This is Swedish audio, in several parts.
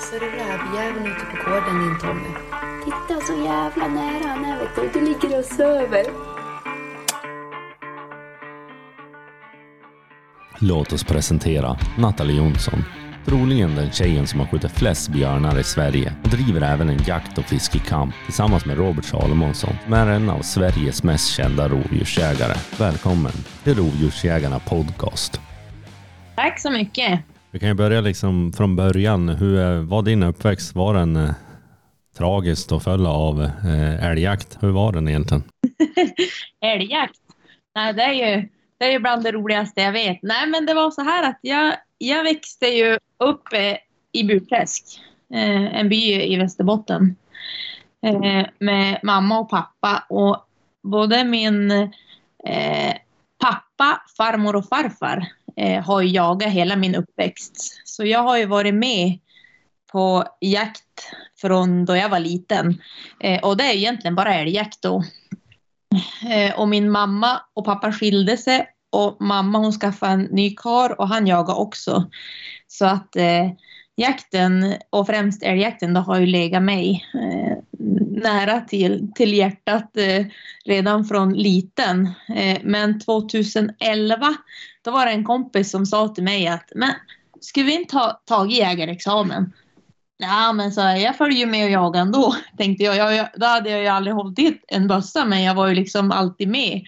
ser du rävjäveln ute på gården din Tommy? Titta så jävla nära han är vet du. Du ligger och söver. Låt oss presentera Nathalie Jonsson. Troligen den tjejen som har skjutit flest björnar i Sverige och driver även en jakt och fiskekamp tillsammans med Robert Salomonsson som är en av Sveriges mest kända rovdjursjägare. Välkommen till Rovdjursjägarna Podcast. Tack så mycket. Vi kan ju börja liksom från början. Hur eh, var din uppväxt? Var den eh, tragiskt och full av eh, älgjakt? Hur var den egentligen? Älgjakt? Nej, det är ju det är ju bland det roligaste jag vet. Nej, men det var så här att jag, jag växte ju upp eh, i Burträsk, eh, en by i Västerbotten, eh, med mamma och pappa. Och både min eh, pappa, farmor och farfar eh, har jagat hela min uppväxt. Så jag har ju varit med på jakt från då jag var liten. Eh, och det är egentligen bara älgjakt då. Eh, och min mamma och pappa skilde sig och mamma hon skaffade en ny kar och han jagade också. Så att eh, jakten och främst älgjakten då har ju legat mig eh, nära till, till hjärtat eh, redan från liten. Eh, men 2011 då var det en kompis som sa till mig att men skulle vi inte ha tagit jägarexamen? Ja, men så jag följer med och jagar ändå, tänkte jag. jag. Då hade jag ju aldrig hållit en bössa, men jag var ju liksom alltid med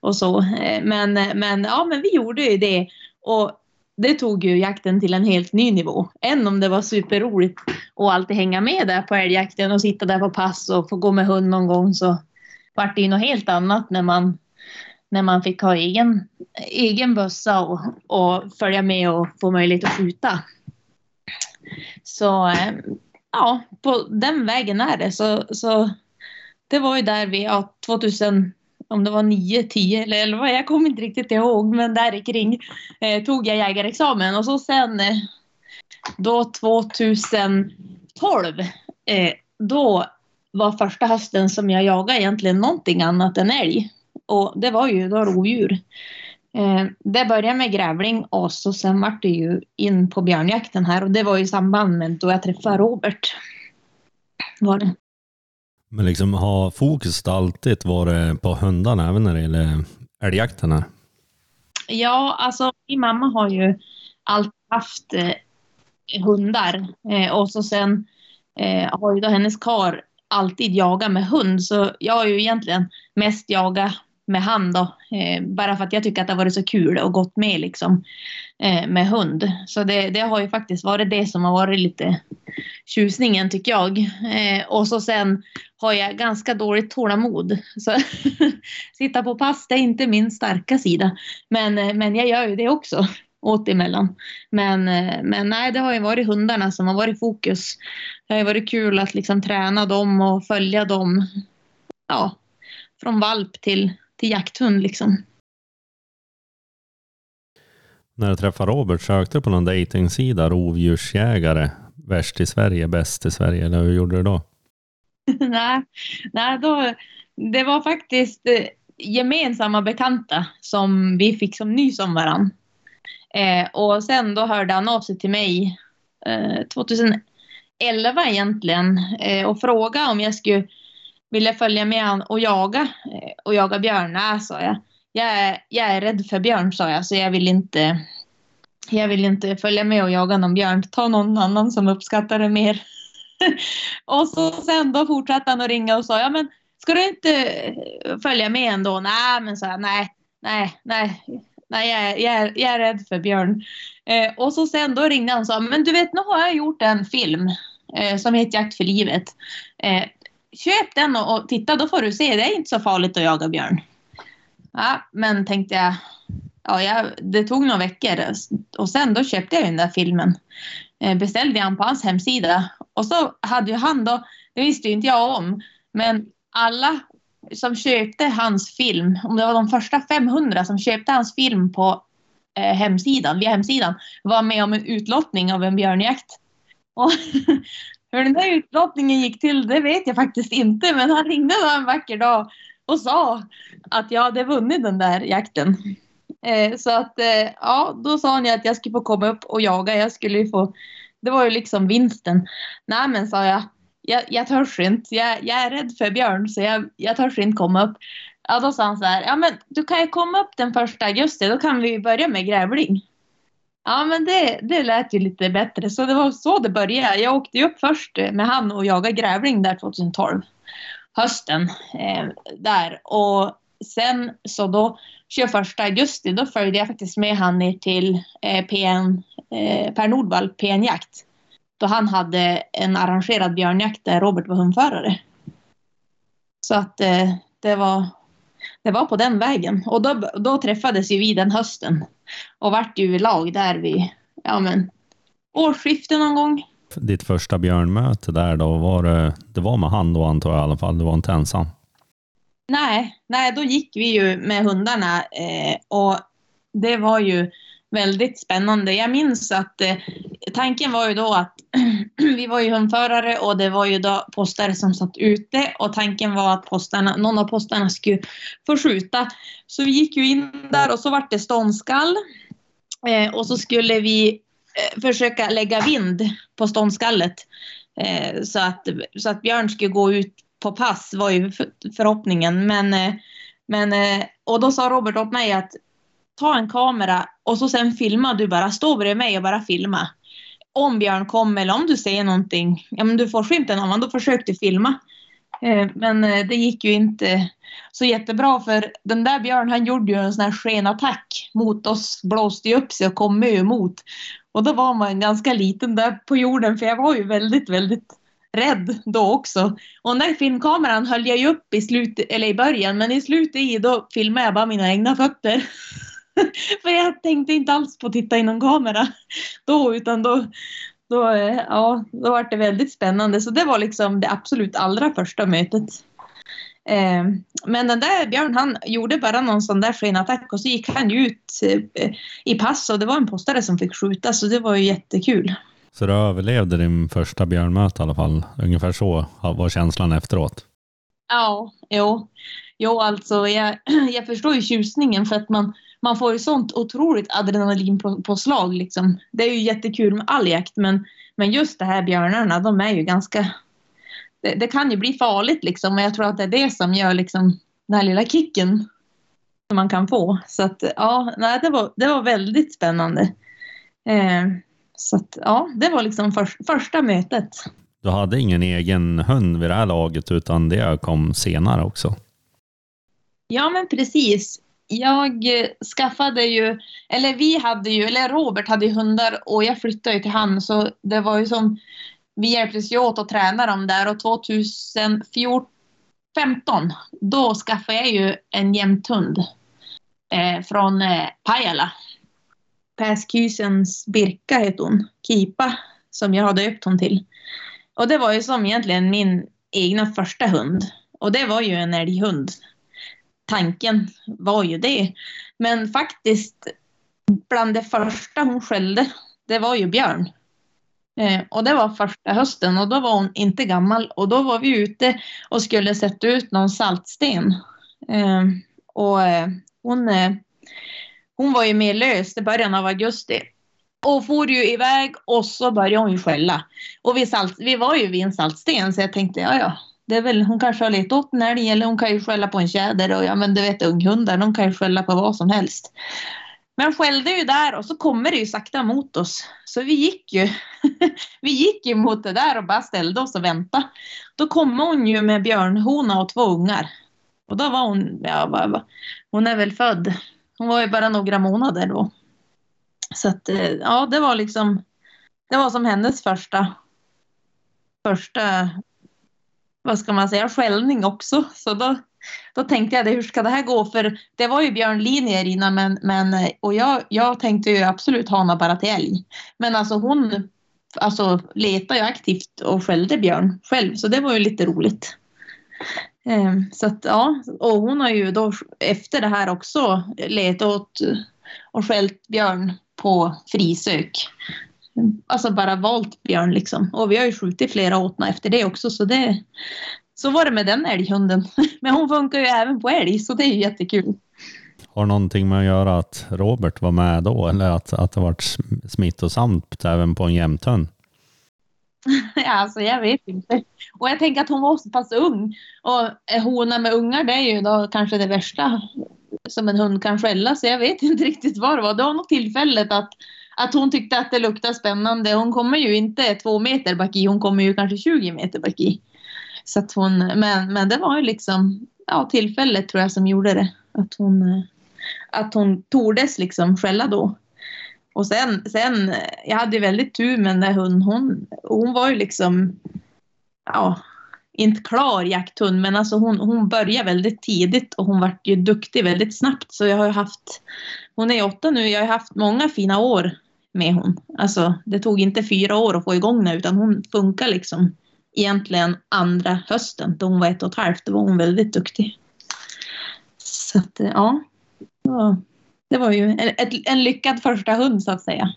och så. Eh, men, eh, men, ja, men vi gjorde ju det. Och det tog ju jakten till en helt ny nivå. Än om det var superroligt att alltid hänga med där på älgjakten och sitta där på pass och få gå med hund någon gång så vart det ju något helt annat när man, när man fick ha egen, egen bössa och, och följa med och få möjlighet att skjuta. Så eh, ja, på den vägen är det. Så, så det var ju där vi, ja, 2000, om det var 9, 10 eller 11, jag kommer inte riktigt ihåg, men där kring eh, tog jag jägarexamen och så sen eh, då 2012, eh, då var första hösten som jag jagade egentligen någonting annat än älg. Och det var ju då rovdjur. Eh, det började med grävling och så sen vart det ju in på björnjakten här och det var i samband med då jag träffade Robert. Var det. Men liksom har fokuset alltid varit på hundarna även när det gäller älgjakten här? Ja, alltså min mamma har ju alltid haft eh, hundar eh, och så sen eh, har ju då hennes kar alltid jagat med hund så jag har ju egentligen mest jagat med han då. Eh, bara för att jag tycker att det har varit så kul och gått med liksom eh, med hund. Så det, det, har ju faktiskt varit det som har varit lite tjusningen tycker jag. Eh, och så sen har jag ganska dåligt tålamod. Så sitta på pass det är inte min starka sida. Men, eh, men jag gör ju det också åt emellan. Men, eh, men nej, det har ju varit hundarna som har varit fokus. Det har ju varit kul att liksom träna dem och följa dem. Ja, från valp till till jakthund liksom. När du träffade Robert, sökte du på någon dejtingsida rovdjursjägare, värst i Sverige, bäst i Sverige, eller hur gjorde du då? nej, nej då, det var faktiskt eh, gemensamma bekanta som vi fick som nys om varandra. Eh, och sen då hörde han av sig till mig eh, 2011 egentligen eh, och frågade om jag skulle ville följa med han och jaga eh, och jaga björn. Nej, sa jag. Jag är, jag är rädd för björn, sa jag, så jag vill inte jag vill inte följa med och jaga någon björn. Ta någon annan som uppskattar det mer. och så sen då fortsatte han att ringa och sa, ja men ska du inte eh, följa med ändå? Nej, men sa jag, nej, nej, nej, nej, jag är, jag är, jag är rädd för björn. Eh, och så sen då ringde han och sa, men du vet, nu har jag gjort en film eh, som heter Jakt för livet. Eh, köp den och, och, titta, då får du se. Det är inte så farligt att jaga björn. Ja, men tänkte jag, ja, jag, det tog några veckor och sen då köpte jag den där filmen. Eh, beställde jag den på hans hemsida och så hade ju han då, det visste ju inte jag om, men alla som köpte hans film, om det var de första 500 som köpte hans film på eh, hemsidan, via hemsidan, var med om en utlottning av en björnjakt. Och hur den där utlottningen gick till, det vet jag faktiskt inte. Men han ringde då en vacker dag och sa att jag hade vunnit den där jakten. Eh, så att, eh, ja, då sa han ju att jag skulle få komma upp och jaga. Jag skulle ju få det var ju liksom vinsten. Nej men sa jag, jag, jag törs inte. Jag, jag är rädd för björn så jag, jag törs inte komma upp. Ja då sa han så här, ja men du kan ju komma upp den första augusti, då kan vi börja med grävling. Ja men det, det lät ju lite bättre så det var så det började. Jag åkte ju upp först med han och jagade grävling där 2012. Hösten eh, där och sen så då 21 augusti då följde jag faktiskt med han ner till eh, PN, eh, Per Nordvall, PN Jakt. Då han hade en arrangerad björnjakt där Robert var hundförare. Så att eh, det var det var på den vägen. Och då, då träffades ju vi den hösten. Och vart ju i lag där vid, ja men, årsskiftet någon gång. Ditt första björnmöte där då, var det, det var med han då antar jag i alla fall, du var inte ensam? Nej, nej då gick vi ju med hundarna eh, och det var ju väldigt spännande. Jag minns att eh, tanken var ju då att vi var ju hundförare och det var ju då postare som satt ute och tanken var att postarna, någon av postarna skulle få skjuta. Så vi gick ju in där och så vart det ståndskall eh, och så skulle vi eh, försöka lägga vind på ståndskallet eh, så, att, så att Björn skulle gå ut på pass var ju förhoppningen. Men, eh, men, eh, och då sa Robert åt mig att ta en kamera och så sen filma du bara. Stå bredvid mig och bara filma. Om Björn kommer eller om du säger någonting, ja men du får skymten av honom, då försök du filma. Eh, men eh, det gick ju inte så jättebra för den där Björn han gjorde ju en sån här skenattack mot oss, blåste ju upp sig och kom med emot. Och då var man ganska liten där på jorden för jag var ju väldigt, väldigt rädd då också. Och den där filmkameran höll jag ju upp i slutet, eller i början, men i slutet i då filmade jag bara mina egna fötter. För jag tänkte inte alls på att titta i någon kamera då, utan då, då, eh, ja, då var det väldigt spännande. Så det var liksom det absolut allra första mötet. Eh, men den där Björn, han gjorde bara någon sån där skenattack och så gick han ut eh, i pass och det var en postare som fick skjuta så det var ju jättekul. Så du överlevde din första björnmöte i alla fall? Ungefär så var känslan efteråt? Ja, jo. Jo, alltså jag, jag förstår ju tjusningen för att man, man får ju sånt otroligt adrenalinpåslag liksom. Det är ju jättekul med all jakt men, men just det här björnarna, de är ju ganska... Det, det kan ju bli farligt liksom och jag tror att det är det som gör liksom den här lilla kicken som man kan få. Så att ja, nej, det, var, det var väldigt spännande. Eh, så att, ja, det var liksom för, första mötet. Du hade ingen egen hund vid det här laget utan det kom senare också? Ja, men precis. Jag eh, skaffade ju, eller vi hade ju, eller Robert hade ju hundar och jag flyttade ju till han så det var ju som, vi hjälptes ju åt att träna dem där och 2014 då skaffade jag ju en jämthund eh, från eh, Pajala Päskysens Birka heter hon, Kipa, som jag har döpt hon till. Och det var ju som egentligen min egna första hund. Och det var ju en älghund. Tanken var ju det. Men faktiskt, bland det första hon skällde, det var ju Björn. Eh, och det var första hösten och då var hon inte gammal och då var vi ute och skulle sätta ut någon saltsten. Eh, och eh, hon eh, hon var ju mer lös i början av augusti. Och for ju iväg och så började hon ju skälla. Och vi, salt, vi var ju vid en saltsten så jag tänkte ja ja, det är väl, hon kanske har letat åt en älg eller hon kan ju skälla på en tjäder och ja men du vet unghundar, de kan ju skälla på vad som helst. Men skällde ju där och så kommer det ju sakta mot oss. Så vi gick ju, vi gick ju mot det där och bara ställde oss och väntade. Då kom hon ju med björnhona och två ungar. Och då var hon, ja, hon är väl född hon var ju bara några månader då. Så att, eh, ja, det var liksom, det var som hennes första, första, vad ska man säga, skällning också. Så då, då tänkte jag, hur ska det här gå? För det var ju björnlinjer innan, men, men och jag, jag tänkte ju absolut hana bara till älg. Men alltså hon alltså, letade ju aktivt och skällde björn själv, så det var ju lite roligt. Ehm, så att ja, och hon har ju då efter det här också letat åt och skällt björn på frisök. Alltså bara valt björn liksom. Och vi har ju skjutit flera åtna efter det också så det så var det med den älghunden. Men hon funkar ju även på älg så det är ju jättekul. Har någonting med att göra att Robert var med då eller att, att det varit smittosamt även på en jämthund? alltså jag vet inte. Och jag tänker att hon var så pass ung. Och hona med ungar det är ju då kanske det värsta som en hund kan skälla. Så jag vet inte riktigt vad det var. Det var nog tillfället att, att hon tyckte att det luktade spännande. Hon kommer ju inte två meter bak i. Hon kommer ju kanske 20 meter bak i. Så att hon, men, men det var ju liksom ja, tillfället tror jag som gjorde det. Att hon, eh, att hon tordes liksom skälla då. Och sen, sen, jag hade ju väldigt tur med den där hunden. Hon, hon var ju liksom, ja, inte klar jakthund, men alltså hon, hon började väldigt tidigt och hon vart ju duktig väldigt snabbt. Så jag har ju haft, hon är åtta nu, jag har haft många fina år med hon. Alltså det tog inte fyra år att få igång det utan hon funkar liksom egentligen andra hösten då hon var ett och ett halvt. Då var hon väldigt duktig. Så att ja, det var ju en, en lyckad första hund så att säga.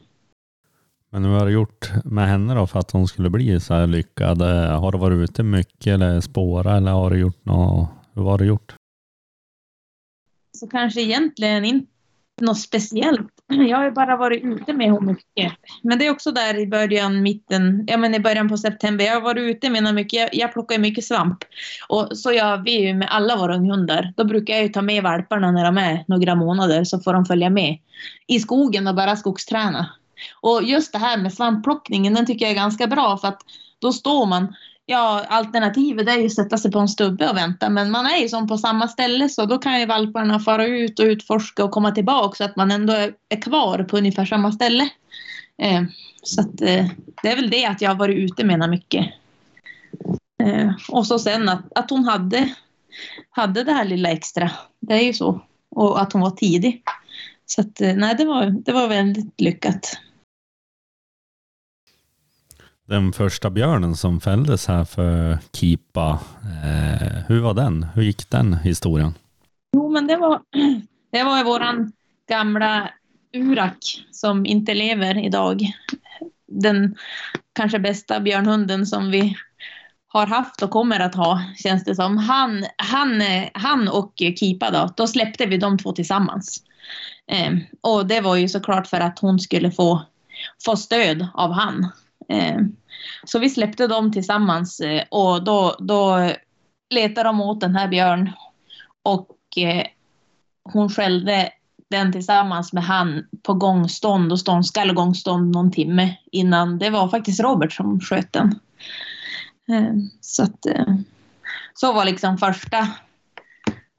Men hur har du gjort med henne då för att hon skulle bli så här lyckad? Har du varit ute mycket eller spåra eller har du gjort något? Hur har du gjort? Så kanske egentligen inte något speciellt. Jag har ju bara varit ute med honom mycket. Men det är också där i början, mitten, ja men i början på september. Jag har varit ute med honom mycket. Jag, jag plockar mycket svamp. Och så gör vi ju med alla våra unghundar. Då brukar jag ju ta med valparna när de är några månader så får de följa med i skogen och bara skogsträna. Och just det här med svampplockningen, den tycker jag är ganska bra för att då står man Ja, alternativet är ju att sätta sig på en stubbe och vänta, men man är ju som på samma ställe så då kan ju valparna fara ut och utforska och komma tillbaka så att man ändå är kvar på ungefär samma ställe. Eh, så att, eh, det är väl det att jag har varit ute med henne mycket. Eh, och så sen att, att hon hade, hade det här lilla extra. Det är ju så. Och att hon var tidig. Så att, eh, nej, det var, det var väldigt lyckat. Den första björnen som fälldes här för Kipa, eh, hur var den? Hur gick den historien? Jo, men det var, det var våran gamla Urak som inte lever idag. Den kanske bästa björnhunden som vi har haft och kommer att ha, känns det som. Han, han, han och Kipa då, då släppte vi de två tillsammans. Eh, och det var ju såklart för att hon skulle få, få stöd av han. Eh, så vi släppte dem tillsammans eh, och då, då letade de åt den här björn och eh, hon skällde den tillsammans med han på gångstånd och ståndskall och gångstånd någon timme innan. Det var faktiskt Robert som sköt den. Så att så var liksom första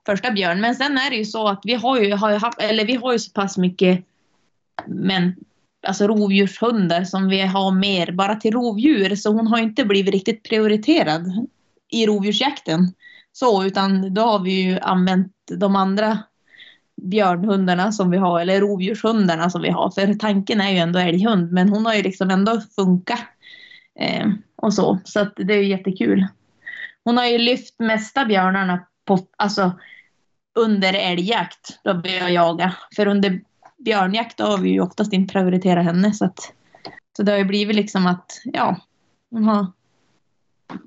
första björn. Men sen är det ju så att vi har ju, har ju haft, eller vi har ju så pass mycket men, alltså rovdjurshundar som vi har mer bara till rovdjur. Så hon har inte blivit riktigt prioriterad i rovdjursjakten. Så, utan då har vi ju använt de andra björnhundarna som vi har, eller rovdjurshundarna som vi har. För tanken är ju ändå älghund, men hon har ju liksom ändå funkat. Eh, och så, så att det är ju jättekul. Hon har ju lyft mesta björnarna på, alltså under älgjakt, då började jag jaga. För under björnjakt då har vi ju oftast inte prioriterat henne. Så, att, så det har ju blivit liksom att, ja, hon har,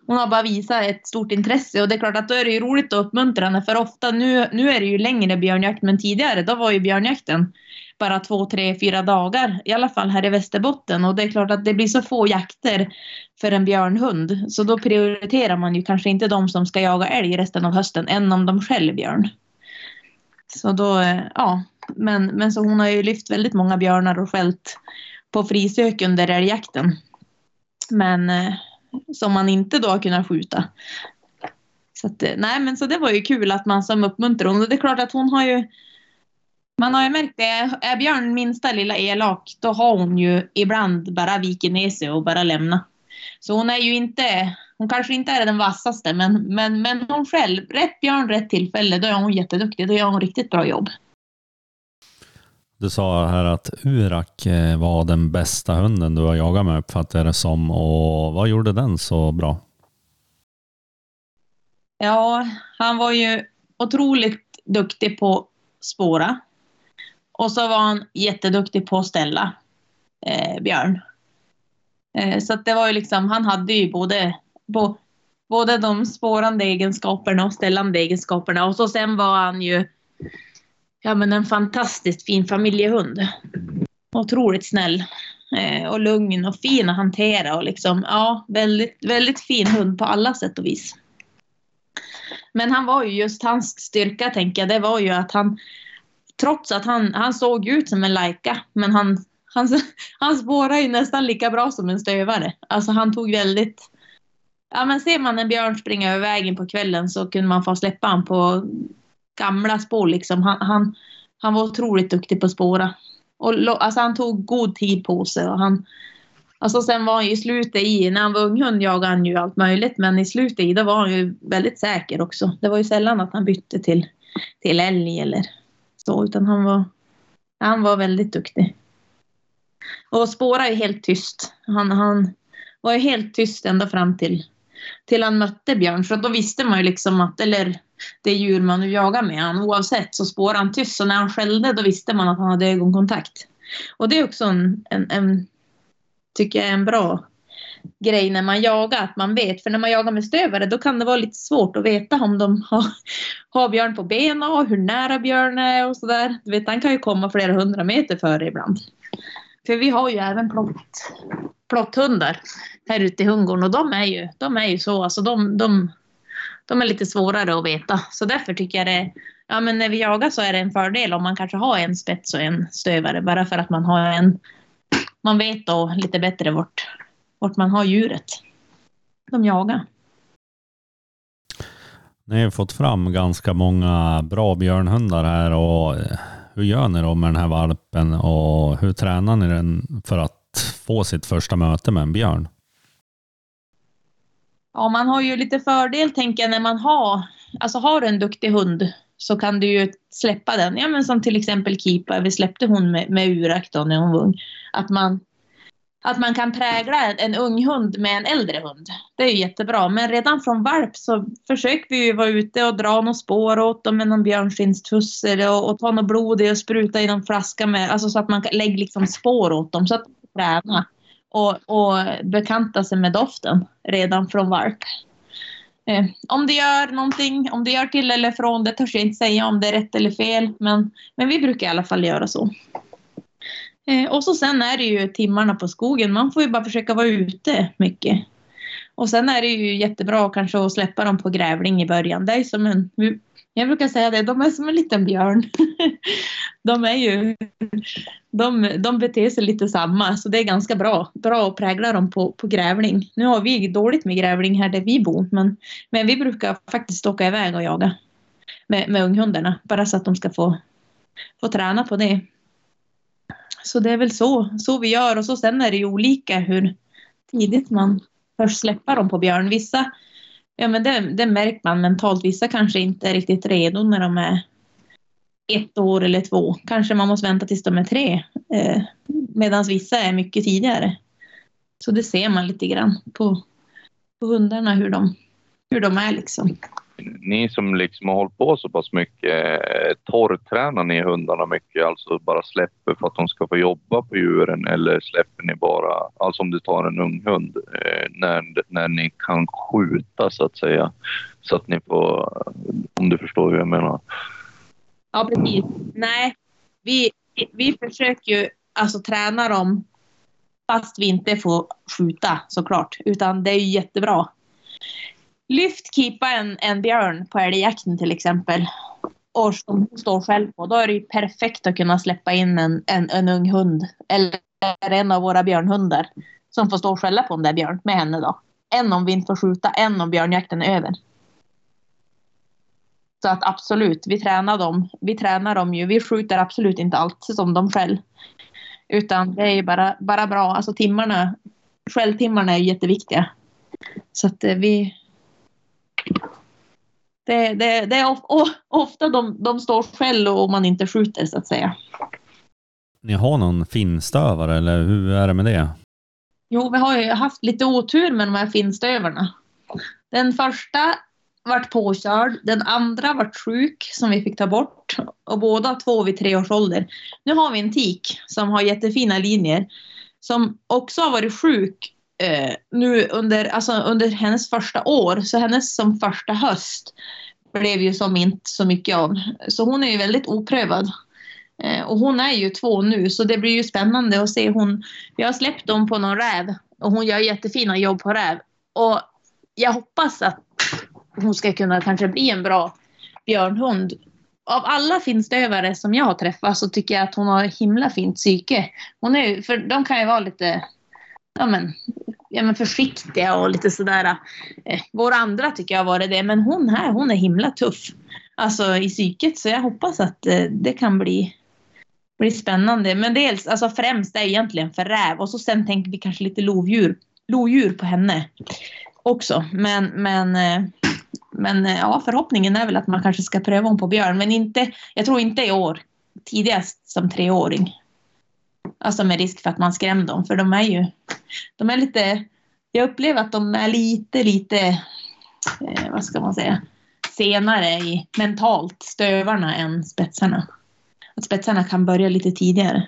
hon har bara visat ett stort intresse. Och det är klart att då är det ju roligt och uppmuntrande. För ofta, nu, nu är det ju längre björnjakt, men tidigare då var ju björnjakten bara två, tre, fyra dagar. I alla fall här i Västerbotten. Och det är klart att det blir så få jakter för en björnhund. Så då prioriterar man ju kanske inte de som ska jaga älg resten av hösten än om de själv björn. Så då, eh, ja. Men, men så hon har ju lyft väldigt många björnar och skällt på frisök under älgjakten. Men eh, som man inte då har kunnat skjuta. Så att, eh, nej men så det var ju kul att man som uppmuntrar hon. Och det är klart att hon har ju man har ju märkt det, är Björn minsta lilla elak, då har hon ju ibland bara vikit ner sig och bara lämnat. Så hon är ju inte, hon kanske inte är den vassaste, men, men, men hon själv, rätt björn, rätt tillfälle, då är hon jätteduktig. Då gör hon riktigt bra jobb. Du sa här att Urak eh, var den bästa hunden du har jagat med, uppfattar jag det som. Och vad gjorde den så bra? Ja, han var ju otroligt duktig på spåra. Och så var han jätteduktig på att ställa eh, Björn. Eh, så det var ju liksom, han hade ju både, bo, både de spårande egenskaperna och ställande egenskaperna. Och så sen var han ju ja, men en fantastiskt fin familjehund. Otroligt snäll. Eh, och lugn och fin att hantera och liksom, ja, väldigt, väldigt fin hund på alla sätt och vis. Men han var ju just hans styrka tänker jag, det var ju att han trots att han, han såg ut som en lajka, men han, han, han spårar ju nästan lika bra som en stövare. Alltså han tog väldigt... Ja men ser man en björn springa över vägen på kvällen så kunde man få släppa han på gamla spår liksom. Han, han, han var otroligt duktig på att spåra. Och, alltså han tog god tid på sig och han... Alltså sen var han ju i slutet i, när han var unghund jagade han ju allt möjligt men i slutet i då var han ju väldigt säker också. Det var ju sällan att han bytte till, till älg eller så utan han var, han var väldigt duktig. Och spåra är helt tyst. Han, han var ju helt tyst ända fram till, till han mötte björn. För då visste man ju liksom att, eller det djur man nu jagar med han, oavsett så spårade han tyst. Så när han skällde då visste man att han hade ögonkontakt. Och det är också en, en, en tycker jag är en bra grej när man jagar, att man vet. För när man jagar med stövare då kan det vara lite svårt att veta om de har, har björn på benen och hur nära björn är och sådär. Du vet, han kan ju komma flera hundra meter före ibland. För vi har ju även plott, plotthundar här ute i hundgården och de är ju, de är ju så, alltså de, de, de är lite svårare att veta. Så därför tycker jag det, ja men när vi jagar så är det en fördel om man kanske har en spets och en stövare bara för att man har en, man vet då lite bättre vart, vart man har djuret de jagar. Ni har fått fram ganska många bra björnhundar här och eh, hur gör ni då med den här valpen och hur tränar ni den för att få sitt första möte med en björn? Ja, man har ju lite fördel tänker jag när man har, alltså har en duktig hund så kan du ju släppa den. Ja, men som till exempel Kipa, vi släppte hon med, med Urak då när hon var ung. Att man att man kan prägla en ung hund med en äldre hund. Det är jättebra. Men redan från valp så försöker vi ju vara ute och dra något spår åt dem med någon björnskinnstuss och, och ta något blod och spruta i någon flaska med, alltså så att man lägger liksom spår åt dem så att de träna och, och bekanta sig med doften redan från valp. Eh, om det gör någonting, om det gör till eller från, det törs jag inte säga om det är rätt eller fel, men, men vi brukar i alla fall göra så. Eh, och så sen är det ju timmarna på skogen. Man får ju bara försöka vara ute mycket. Och sen är det ju jättebra kanske att släppa dem på grävling i början. Det är som en, jag brukar säga det, de är som en liten björn. De är ju, de, de beter sig lite samma, så det är ganska bra. Bra att prägla dem på, på grävling. Nu har vi dåligt med grävling här där vi bor, men, men vi brukar faktiskt åka iväg och jaga med, med unghundarna, bara så att de ska få, få träna på det. Så det är väl så, så vi gör och så sen är det ju olika hur tidigt man törs släppa dem på björn. Vissa, ja men det, det märker man mentalt, vissa kanske inte är riktigt redo när de är ett år eller två. Kanske man måste vänta tills de är tre. Eh, Medan vissa är mycket tidigare. Så det ser man lite grann på, på hundarna hur de, hur de är liksom ni som liksom har hållit på så pass mycket, eh, torrtränar ni hundarna mycket? Alltså bara släpper för att de ska få jobba på djuren eller släpper ni bara, alltså om du tar en ung hund, eh, när, när ni kan skjuta så att säga? Så att ni får, om du förstår hur jag menar. Ja, precis. Nej, vi, vi försöker ju alltså träna dem fast vi inte får skjuta såklart, utan det är ju jättebra lyft keepa en, en björn på älgjakten till exempel och som står själv på, då är det ju perfekt att kunna släppa in en, en, en ung hund eller en av våra björnhundar som får stå och skälla på en där björn med henne då. Än om vi inte får skjuta, än om björnjakten är över. Så att absolut, vi tränar dem. Vi tränar dem ju. Vi skjuter absolut inte allt som de själv. Utan det är ju bara, bara bra. Alltså timmarna, skälltimmarna är jätteviktiga. Så att eh, vi, det, det, det är of, ofta de, de står själv och man inte skjuter så att säga. Ni har någon finstövare eller hur är det med det? Jo, vi har ju haft lite otur med de här finstövarna. Den första vart påkörd, den andra vart sjuk som vi fick ta bort och båda två vid tre års ålder. Nu har vi en tik som har jättefina linjer som också har varit sjuk eh, nu under, alltså under hennes första år, så hennes som första höst blev ju som inte så mycket av. Så hon är ju väldigt oprövad. Eh, och hon är ju två nu så det blir ju spännande att se hon. Vi har släppt dem på någon räv och hon gör jättefina jobb på räv. Och jag hoppas att hon ska kunna kanske bli en bra björnhund. Av alla finstövare som jag har träffat så tycker jag att hon har himla fint psyke. Hon är, för de kan ju vara lite ja men, ja men försiktiga och lite sådär. Eh, våra andra tycker jag har varit det, men hon här, hon är himla tuff. Alltså i psyket, så jag hoppas att eh, det kan bli, bli spännande. Men dels, alltså främst är egentligen för räv och så sen tänker vi kanske lite lodjur, lodjur på henne också. Men, men, eh, men eh, ja, förhoppningen är väl att man kanske ska pröva hon på björn, men inte, jag tror inte i år. Tidigast som treåring. Alltså med risk för att man skrämmer dem, för de är ju, de är lite, jag upplever att de är lite, lite, eh, vad ska man säga, senare i mentalt stövarna än spetsarna. Att spetsarna kan börja lite tidigare.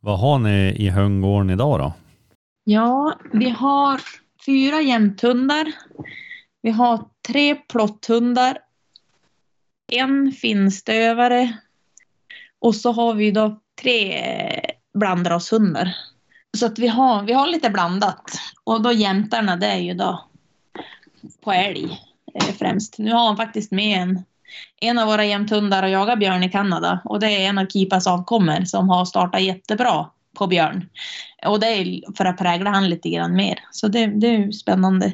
Vad har ni i höngården idag då? Ja, vi har fyra jämthundar. Vi har tre plotthundar. En finstövare. Och så har vi då tre blandrashundar. Så att vi har, vi har lite blandat. Och då jämtarna det är ju då på älg eh, främst. Nu har han faktiskt med en, en av våra jämthundar och jagar björn i Kanada. Och det är en av Kipas avkommor som har startat jättebra på björn. Och det är för att prägla han lite grann mer. Så det, det är ju spännande.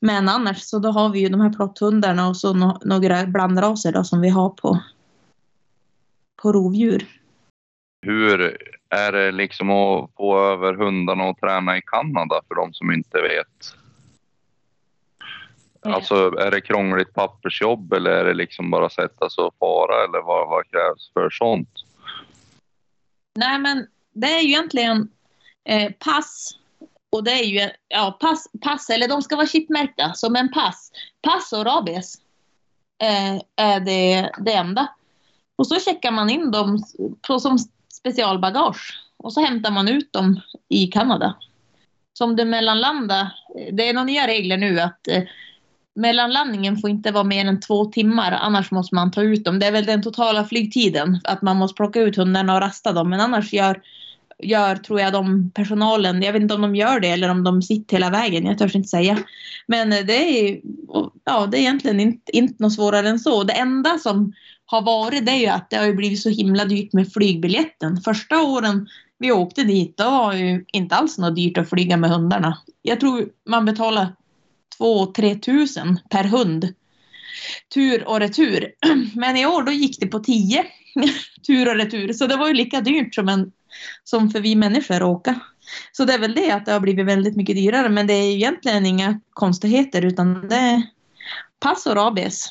Men annars så då har vi ju de här plotthundarna och så no, några blandraser då som vi har på, på rovdjur. Hur är det liksom att få över hundarna och träna i Kanada för de som inte vet? Alltså är det krångligt pappersjobb eller är det liksom bara sätta sig och fara eller vad, vad krävs för sånt? Nej, men det är ju egentligen eh, pass. Och det är ju ja, pass, pass, eller de ska vara chipmärkta som en pass. Pass och rabies eh, är det, det enda. Och så checkar man in dem på, som specialbagage. Och så hämtar man ut dem i Kanada. Som det mellanlanda, det är några nya regler nu att eh, mellanlandningen får inte vara mer än två timmar, annars måste man ta ut dem. Det är väl den totala flygtiden, att man måste plocka ut hundarna och rasta dem. Men annars gör, gör tror jag, de personalen, jag vet inte om de gör det eller om de sitter hela vägen, jag törs inte säga. Men eh, det är, ja, det är egentligen inte, inte något svårare än så. Det enda som har varit det är ju att det har ju blivit så himla dyrt med flygbiljetten. Första åren vi åkte dit, då var ju inte alls något dyrt att flyga med hundarna. Jag tror man betalar 2-3 tusen per hund. Tur och retur. Men i år då gick det på 10 tur och retur. Så det var ju lika dyrt som, en, som för vi människor att åka. Så det är väl det att det har blivit väldigt mycket dyrare. Men det är egentligen inga konstigheter utan det är pass och rabies.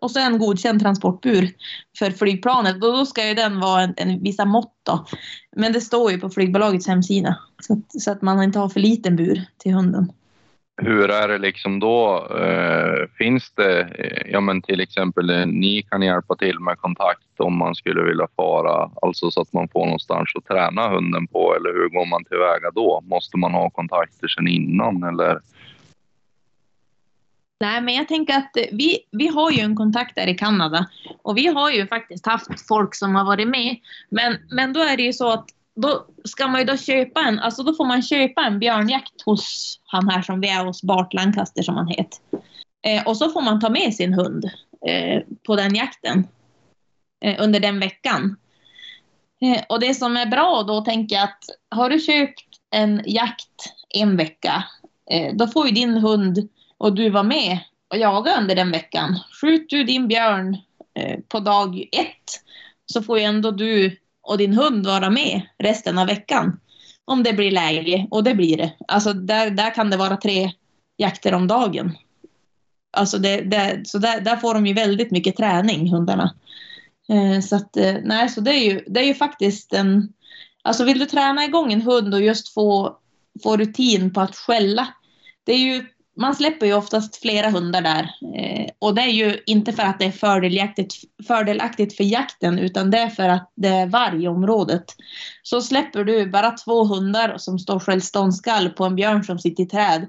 Och så en godkänd transportbur för flygplanet. Och då ska ju den vara en, en vissa mått då. Men det står ju på flygbolagets hemsida. Så att, så att man inte har för liten bur till hunden. Hur är det liksom då? Eh, finns det, eh, ja men till exempel, eh, ni kan hjälpa till med kontakt om man skulle vilja fara, alltså så att man får någonstans att träna hunden på eller hur går man tillväga då? Måste man ha kontakter sedan innan eller? Nej, men jag tänker att vi, vi har ju en kontakt där i Kanada och vi har ju faktiskt haft folk som har varit med. Men, men då är det ju så att då ska man ju då köpa en, alltså då får man köpa en björnjakt hos han här som vi är hos Bart Lancaster som han heter. Eh, och så får man ta med sin hund eh, på den jakten eh, under den veckan. Eh, och det som är bra då tänker jag att har du köpt en jakt en vecka, eh, då får ju din hund och du vara med och jaga under den veckan. Skjut du din björn eh, på dag ett så får ju ändå du och din hund vara med resten av veckan. Om det blir läge, och det blir det. Alltså där, där kan det vara tre jakter om dagen. Alltså det, det, så där, där får de ju väldigt mycket träning, hundarna. Eh, så att, eh, nej, så det är ju, det är ju faktiskt en... Alltså vill du träna igång en hund och just få, få rutin på att skälla. Det är ju man släpper ju oftast flera hundar där. Eh, och det är ju inte för att det är fördelaktigt, fördelaktigt för jakten utan det är för att det är varg i området. Så släpper du bara två hundar som står självståndskall på en björn som sitter i träd.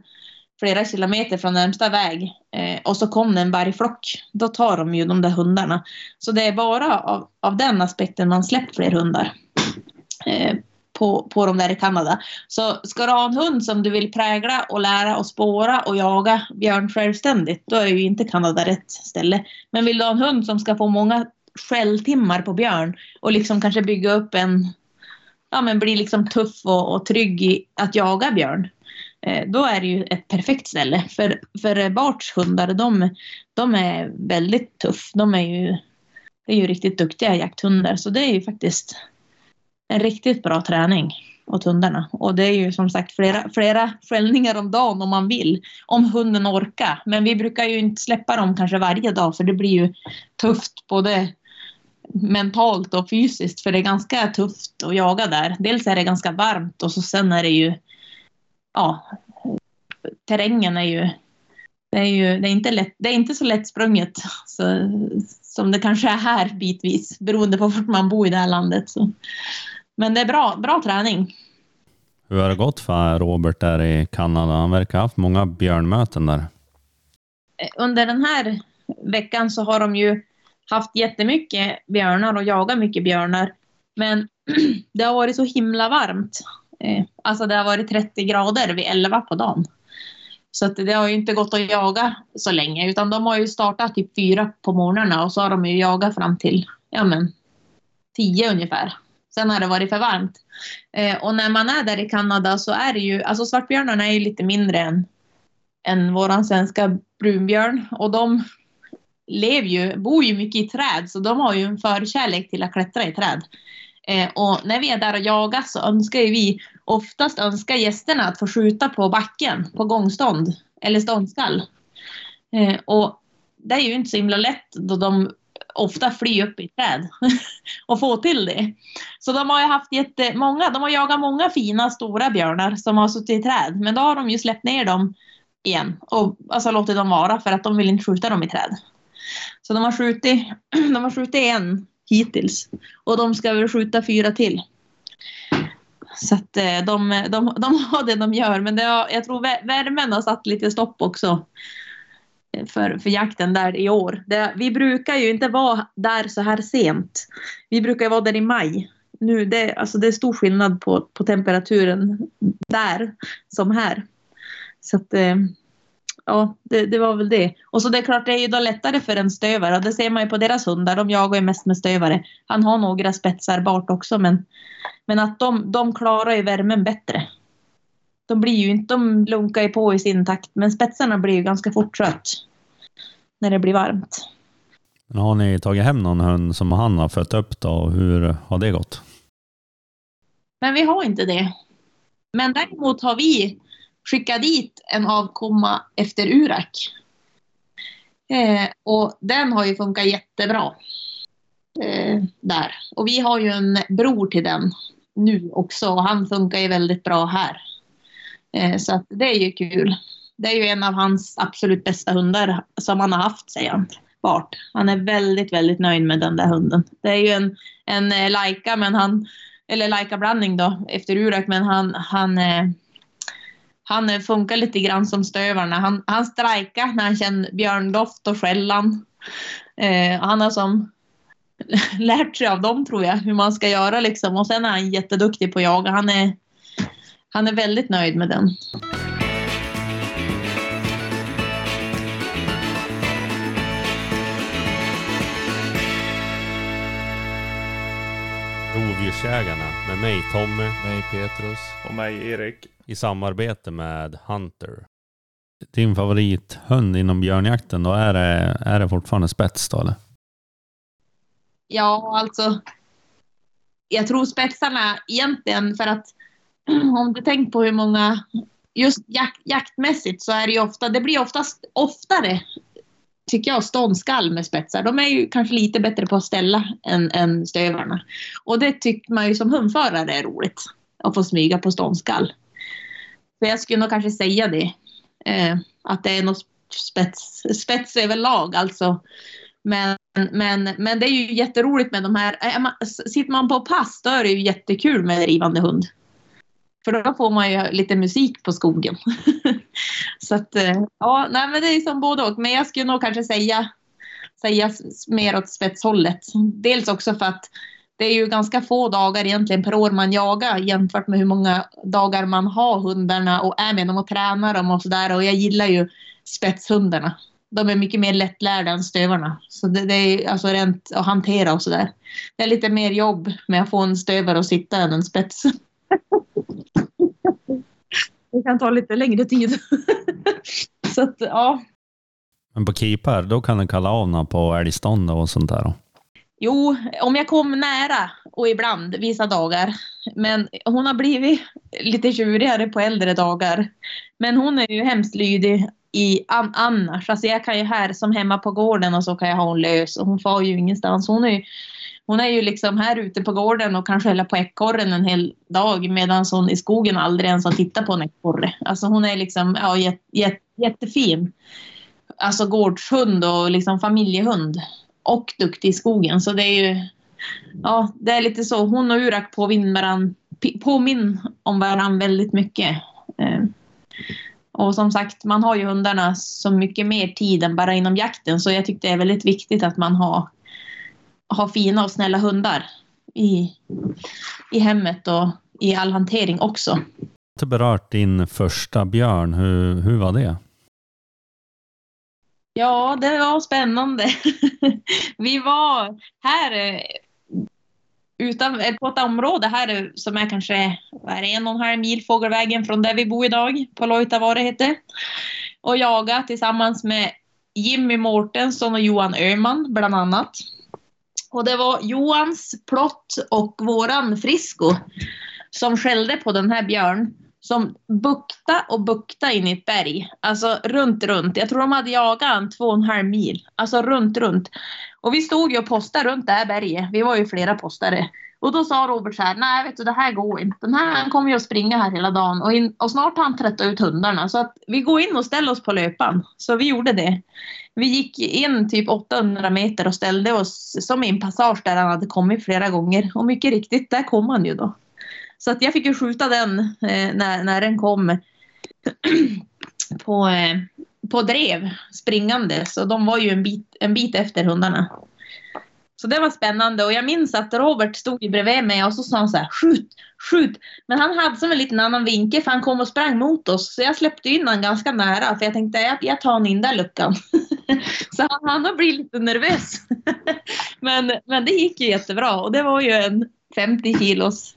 flera kilometer från närmsta väg eh, och så kom det en vargflock, då tar de ju de där hundarna. Så det är bara av, av den aspekten man släpper fler hundar eh, på, på de där i Kanada. Så ska du ha en hund som du vill prägla och lära och spåra och jaga björn självständigt, då är ju inte Kanada rätt ställe. Men vill du ha en hund som ska få många skälltimmar på björn och liksom kanske bygga upp en, ja men bli liksom tuff och, och trygg i att jaga björn, eh, då är det ju ett perfekt ställe. För, för Barts hundar, de, de är väldigt tuff. De är ju, är ju riktigt duktiga jakthundar, så det är ju faktiskt en riktigt bra träning åt hundarna. Och det är ju som sagt flera, flera skällningar om dagen om man vill. Om hunden orkar. Men vi brukar ju inte släppa dem kanske varje dag för det blir ju tufft både mentalt och fysiskt för det är ganska tufft att jaga där. Dels är det ganska varmt och så sen är det ju ja, terrängen är ju det är ju det är inte, lätt, det är inte så lättsprunget så, som det kanske är här bitvis beroende på var man bor i det här landet. Så. Men det är bra, bra träning. Hur har det gått för Robert där i Kanada? Han verkar ha haft många björnmöten där. Under den här veckan så har de ju haft jättemycket björnar och jagat mycket björnar. Men det har varit så himla varmt. Eh, alltså det har varit 30 grader vid 11 på dagen. Så det har ju inte gått att jaga så länge utan de har ju startat typ fyra på morgnarna och så har de ju jagat fram till ja men, tio ungefär. Sen har det varit för varmt. Eh, och när man är där i Kanada så är det ju, alltså svartbjörnarna är ju lite mindre än, än våran svenska brunbjörn och de lever ju, bor ju mycket i träd så de har ju en förkärlek till att klättra i träd. Eh, och när vi är där och jagar så önskar ju vi oftast önskar gästerna att få skjuta på backen på gångstånd eller ståndskall. Eh, och det är ju inte så himla lätt då de ofta fly upp i träd och få till det. Så de har ju haft jättemånga, de har jagat många fina stora björnar som har suttit i träd men då har de ju släppt ner dem igen och alltså låtit dem vara för att de vill inte skjuta dem i träd. Så de har skjutit, de har skjutit en hittills och de ska väl skjuta fyra till. Så att eh, de, de, de har det de gör men det har, jag tror värmen har satt lite stopp också för, för jakten där i år. Det, vi brukar ju inte vara där så här sent. Vi brukar vara där i maj. Nu, det, alltså det är stor skillnad på, på temperaturen där som här. Så att, eh, ja, det, det, var väl det. Och så det är klart, det är ju då lättare för en stövare. Det ser man ju på deras hundar. De jagar ju mest med stövare. Han har några spetsar bart också, men, men att de, de klarar ju värmen bättre. De blir ju inte, de lunkar ju på i sin takt, men spetsarna blir ju ganska fort trött när det blir varmt. Har ni tagit hem någon hund som han har fött upp då? Hur har det gått? Men vi har inte det. Men däremot har vi skickat dit en avkomma efter Urak. Eh, och den har ju funkat jättebra. Eh, där. Och vi har ju en bror till den nu också och han funkar ju väldigt bra här. Eh, så att det är ju kul. Det är ju en av hans absolut bästa hundar som han har haft, säger han. Bart. Han är väldigt, väldigt nöjd med den där hunden. Det är ju en, en eh, Laika, men han, eller Laika-blandning då, efter Urak, men han, han, eh, han funkar lite grann som stövarna. Han, han strejkar när han känner björndoft och skällan. Eh, han har som lärt sig av dem tror jag, hur man ska göra liksom. Och sen är han jätteduktig på att jaga. Han är, han är väldigt nöjd med den. Rovdjursjägarna med mig Tommy, mig Petrus och mig Erik. I samarbete med Hunter. Din favorithund inom björnjakten då, är det, är det fortfarande spets då eller? Ja, alltså. Jag tror spetsarna egentligen för att om du tänker på hur många, just jak, jaktmässigt så är det ju ofta, det blir oftast oftare tycker jag, ståndskall med spetsar. De är ju kanske lite bättre på att ställa än, än stövarna. Och det tycker man ju som hundförare är roligt. Att få smyga på ståndskall. Så jag skulle nog kanske säga det. Eh, att det är något spets, spets överlag alltså. Men, men, men det är ju jätteroligt med de här. Sitter man på pass då är det ju jättekul med drivande hund. För då får man ju lite musik på skogen. Så att, eh, ja, nej men det är som både och. Men jag skulle nog kanske säga, säga mer åt spetshållet. Dels också för att det är ju ganska få dagar egentligen per år man jagar jämfört med hur många dagar man har hundarna och är med dem och tränar dem och sådär. Och jag gillar ju spetshundarna. De är mycket mer lättlärda än stövarna. Så det, det är alltså rent att hantera och sådär. Det är lite mer jobb med att få en stövare att sitta än en spets. Det kan ta lite längre tid. Så att, ja. Men på keeper, då kan du kalla av någon på älgstånd och sånt där? Jo, om jag kom nära och ibland vissa dagar. Men hon har blivit lite tjurigare på äldre dagar. Men hon är ju hemskt lydig i an annars. Alltså jag kan ju här som hemma på gården och så kan jag ha hon lös och hon far ju ingenstans. Hon är ju, hon är ju liksom här ute på gården och kan skälla på ekorren en hel dag medan hon i skogen aldrig ens har tittat på en ekorre. Alltså hon är liksom ja, jät, jät, jättefin. Alltså gårdshund och liksom familjehund. Och duktig i skogen. Så det är ju ja, det är lite så. Hon och Urak påminner varann, om varandra väldigt mycket. Eh, och som sagt, man har ju hundarna så mycket mer tid än bara inom jakten. Så jag tyckte det är väldigt viktigt att man har, har fina och snälla hundar i, i hemmet och i all hantering också. Du berört din första björn. Hur, hur var det? Ja, det var spännande. Vi var här utan, på ett område här som är kanske är en och en halv mil fågelvägen från där vi bor idag, på Loitavare heter och jaga tillsammans med Jimmy Mårtensson och Johan Öhman bland annat. Och det var Johans plott och våran Frisko som skällde på den här björn som bukta och bukta in i ett berg. Alltså runt, runt. Jag tror de hade jagat en två och en halv mil. Alltså runt, runt. Och vi stod ju och postade runt det här berget. Vi var ju flera postare. Och då sa Robert så här, nej vet du det här går inte. Den här han kommer ju att springa här hela dagen. Och, in, och snart har han tröttat ut hundarna. Så att vi går in och ställer oss på löpan. Så vi gjorde det. Vi gick in typ 800 meter och ställde oss som i en passage där han hade kommit flera gånger. Och mycket riktigt, där kom han ju då. Så att jag fick ju skjuta den eh, när, när den kom på, eh, på drev springande. Så de var ju en bit, en bit efter hundarna. Så det var spännande och jag minns att Robert stod ju bredvid mig och så sa han så här skjut, skjut. Men han hade som en liten annan vinkel för han kom och sprang mot oss. Så jag släppte in honom ganska nära för jag tänkte jag, jag tar honom in där luckan. så han, han har blivit lite nervös. men, men det gick ju jättebra och det var ju en 50 kilos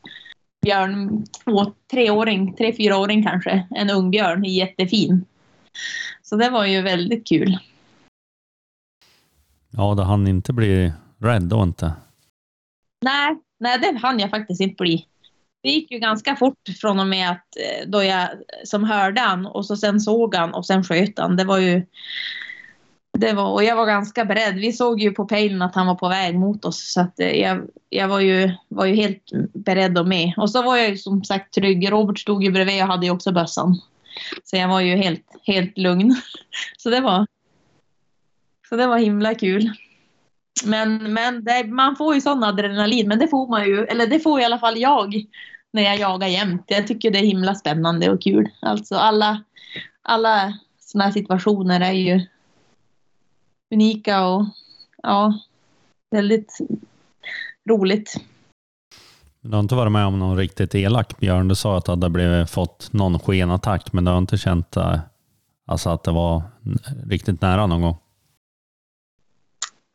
björn, två, treåring, tre, fyraåring kanske. En ung björn, jättefin. Så det var ju väldigt kul. Ja, då hann inte bli rädd då inte? Nej, nej, det hann jag faktiskt inte bli. Det gick ju ganska fort från och med att eh, då jag som hörde han och så sen såg han och sen sköt han. Det var ju det var, och jag var ganska beredd. Vi såg ju på pejlen att han var på väg mot oss. Så att eh, jag, jag var, ju, var ju helt beredd och med. Och så var jag ju som sagt trygg. Robert stod ju bredvid och hade ju också bössan. Så jag var ju helt, helt lugn. Så det var, så det var himla kul. Men, men det, man får ju sån adrenalin. Men det får man ju, eller det får i alla fall jag när jag jagar jämt. Jag tycker det är himla spännande och kul. Alltså alla, alla såna här situationer är ju unika och ja, väldigt roligt. Du har inte varit med om någon riktigt elak björn? Du sa att du hade blivit, fått någon skenattack, men du har inte känt eh, alltså att det var riktigt nära någon gång?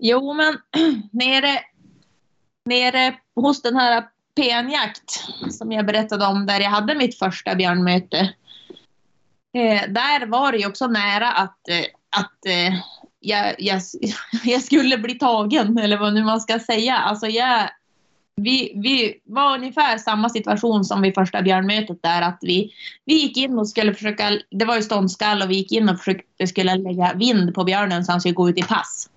Jo, men nere, nere hos den här PN-jakt som jag berättade om, där jag hade mitt första björnmöte. Eh, där var det ju också nära att, eh, att eh, jag, jag, jag skulle bli tagen, eller vad nu man ska säga. Alltså jag, vi, vi var ungefär samma situation som vid första björnmötet där att vi, vi gick in och skulle försöka, det var ju ståndskall och vi gick in och försökte skulle lägga vind på björnen så han skulle gå ut i pass.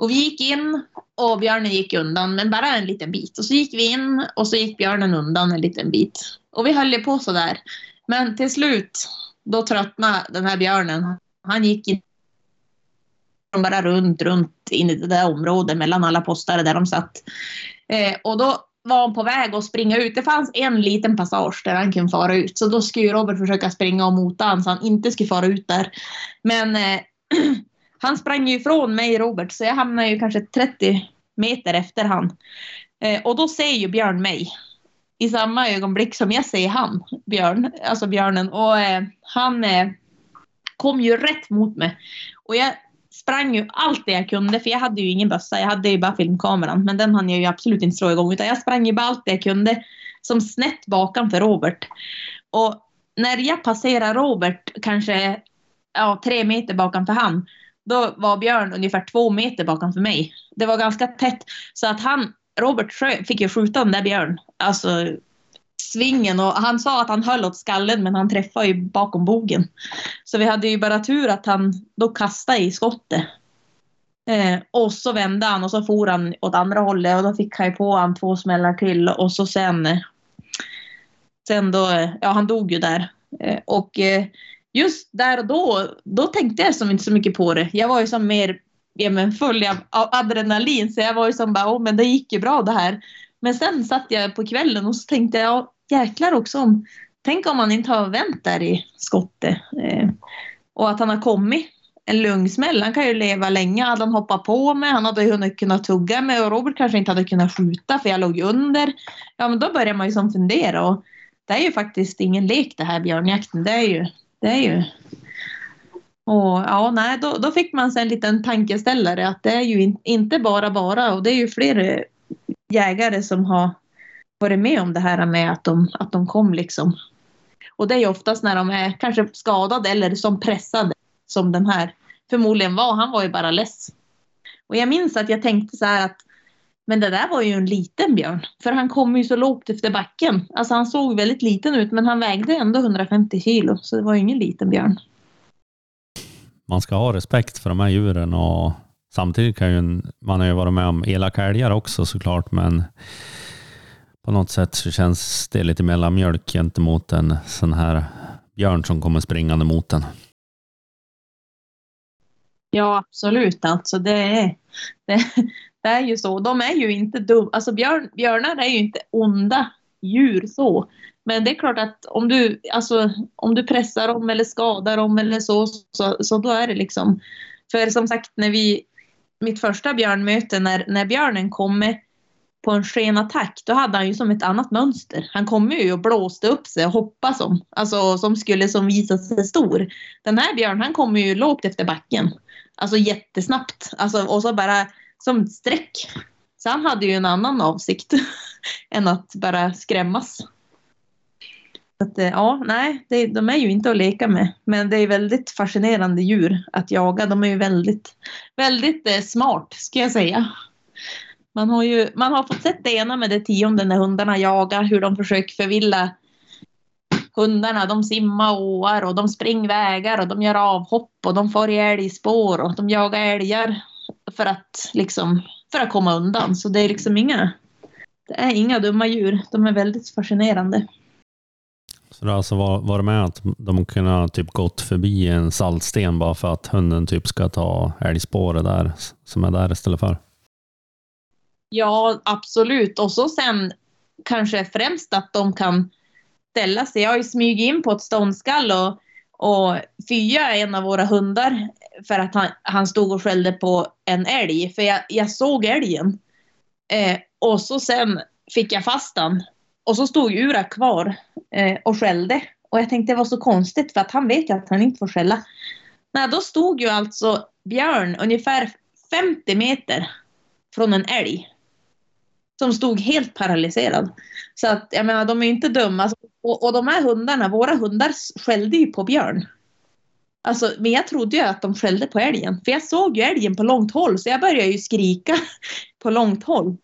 Och vi gick in och björnen gick undan, men bara en liten bit. Och så gick vi in och så gick björnen undan en liten bit. Och vi höll på så där. Men till slut, då tröttnade den här björnen. Han gick in bara runt, runt in i det där området mellan alla postare där de satt. Eh, och då var han på väg att springa ut. Det fanns en liten passage där han kunde fara ut. Så då skulle Robert försöka springa och mota honom så han inte skulle fara ut där. Men eh, han sprang ju ifrån mig Robert så jag hamnade ju kanske 30 meter efter han. Eh, och då ser ju Björn mig. I samma ögonblick som jag ser han, Björn, alltså björnen. Och eh, han eh, kom ju rätt mot mig. Och jag sprang ju allt det jag kunde, för jag hade ju ingen bössa. Jag hade ju bara filmkameran, men den hann jag ju absolut inte slå igång. Utan jag sprang ju bara allt det jag kunde, som snett bakom för Robert. Och när jag passerar Robert, kanske ja, tre meter bakom för han, då var Björn ungefär två meter bakom för mig. Det var ganska tätt, så att han, Robert fick ju skjuta den där Björn. Alltså svingen och han sa att han höll åt skallen men han träffade ju bakom bogen. Så vi hade ju bara tur att han då kastade i skottet. Eh, och så vände han och så for han åt andra hållet och då fick han ju på han två smällar till och så sen sen då, ja han dog ju där. Eh, och eh, just där och då, då tänkte jag som inte så mycket på det. Jag var ju som mer ja, men full av, av adrenalin så jag var ju som bara, oh, men det gick ju bra det här. Men sen satt jag på kvällen och så tänkte jag, jäklar också om, tänk om han inte har vänt där i skottet. Eh, och att han har kommit en lungsmäll. Han kan ju leva länge. Hade han hoppat på mig, han hade hunnit kunna tugga mig och Robert kanske inte hade kunnat skjuta för jag låg under. Ja, men då börjar man ju som fundera och det är ju faktiskt ingen lek det här björnjakten. Det är ju, det är ju. Och ja, nej, då, då fick man sig en liten tankeställare att det är ju in, inte bara bara och det är ju fler jägare som har varit med om det här med att de, att de kom liksom. Och det är ju oftast när de är kanske skadade eller som pressade som den här förmodligen var. Han var ju bara less. Och jag minns att jag tänkte så här att men det där var ju en liten björn. För han kom ju så lågt efter backen. Alltså han såg väldigt liten ut men han vägde ändå 150 kilo. Så det var ju ingen liten björn. Man ska ha respekt för de här djuren och samtidigt kan ju man har ju varit med om elaka älgar också såklart men på något sätt så känns det lite mellanmjölk gentemot en sån här björn som kommer springande mot en. Ja, absolut. Alltså det är, det, det är ju så. De är ju inte dumma. Alltså björn, björnar är ju inte onda djur så. Men det är klart att om du, alltså, om du pressar dem eller skadar dem eller så, så, så då är det liksom. För som sagt, när vi, mitt första björnmöte, när, när björnen kommer på en skenattack, då hade han ju som ett annat mönster. Han kom ju och blåste upp sig och hoppade som, alltså som skulle som visa sig stor. Den här björnen han kommer ju lågt efter backen. Alltså jättesnabbt. Alltså, och så bara som ett streck. Så han hade ju en annan avsikt än att bara skrämmas. Så att, eh, ja, nej, det, de är ju inte att leka med. Men det är väldigt fascinerande djur att jaga. De är ju väldigt, väldigt eh, smart, ska jag säga. Man har ju man har fått sett det ena med det tionde när hundarna jagar, hur de försöker förvilla hundarna. De simmar åar och de springer vägar och de gör avhopp och de far i älgspår och de jagar älgar för att liksom för att komma undan. Så det är liksom inga, det är inga dumma djur. De är väldigt fascinerande. Så det har alltså varit med att de kunnat typ gått förbi en saltsten bara för att hunden typ ska ta älgspåret där som är där istället för? Ja, absolut. Och så sen kanske främst att de kan ställa sig. Jag har ju smugit in på ett ståndskall och, och fya en av våra hundar för att han, han stod och skällde på en älg. För jag, jag såg älgen. Eh, och så sen fick jag fast den. Och så stod Ura kvar eh, och skällde. Och jag tänkte det var så konstigt för att han vet ju att han inte får skälla. Nej, då stod ju alltså Björn ungefär 50 meter från en älg som stod helt paralyserad. Så att jag menar, de är inte dumma. Och, och de här hundarna, våra hundar skällde ju på björn. Alltså, men jag trodde ju att de skällde på älgen. För jag såg ju älgen på långt håll, så jag började ju skrika på långt håll.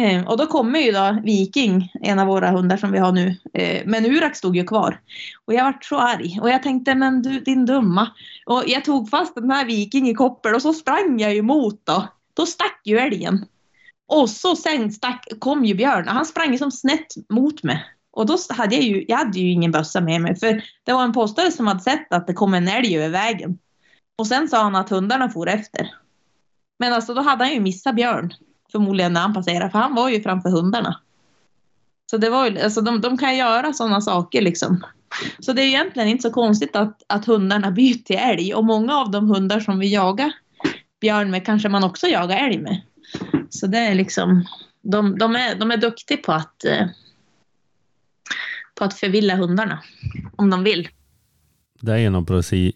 Eh, och då kommer ju då Viking, en av våra hundar som vi har nu. Eh, men Urak stod ju kvar. Och jag vart så arg. Och jag tänkte, men du din dumma. Och jag tog fast den här Viking i koppel och så sprang jag ju emot då. Då stack ju älgen. Och så sen stack, kom ju Björn han sprang som snett mot mig. Och då hade jag ju, jag hade ju ingen bössa med mig för det var en postare som hade sett att det kom en älg över vägen. Och sen sa han att hundarna for efter. Men alltså då hade han ju missat Björn. förmodligen när han passerade, för han var ju framför hundarna. Så det var ju, alltså de, de kan göra sådana saker liksom. Så det är egentligen inte så konstigt att, att hundarna byter till älg och många av de hundar som vi jagar björn med kanske man också jagar älg med. Så det är liksom, de, de, är, de är duktiga på att, eh, på att förvilla hundarna om de vill. Det är någon precis,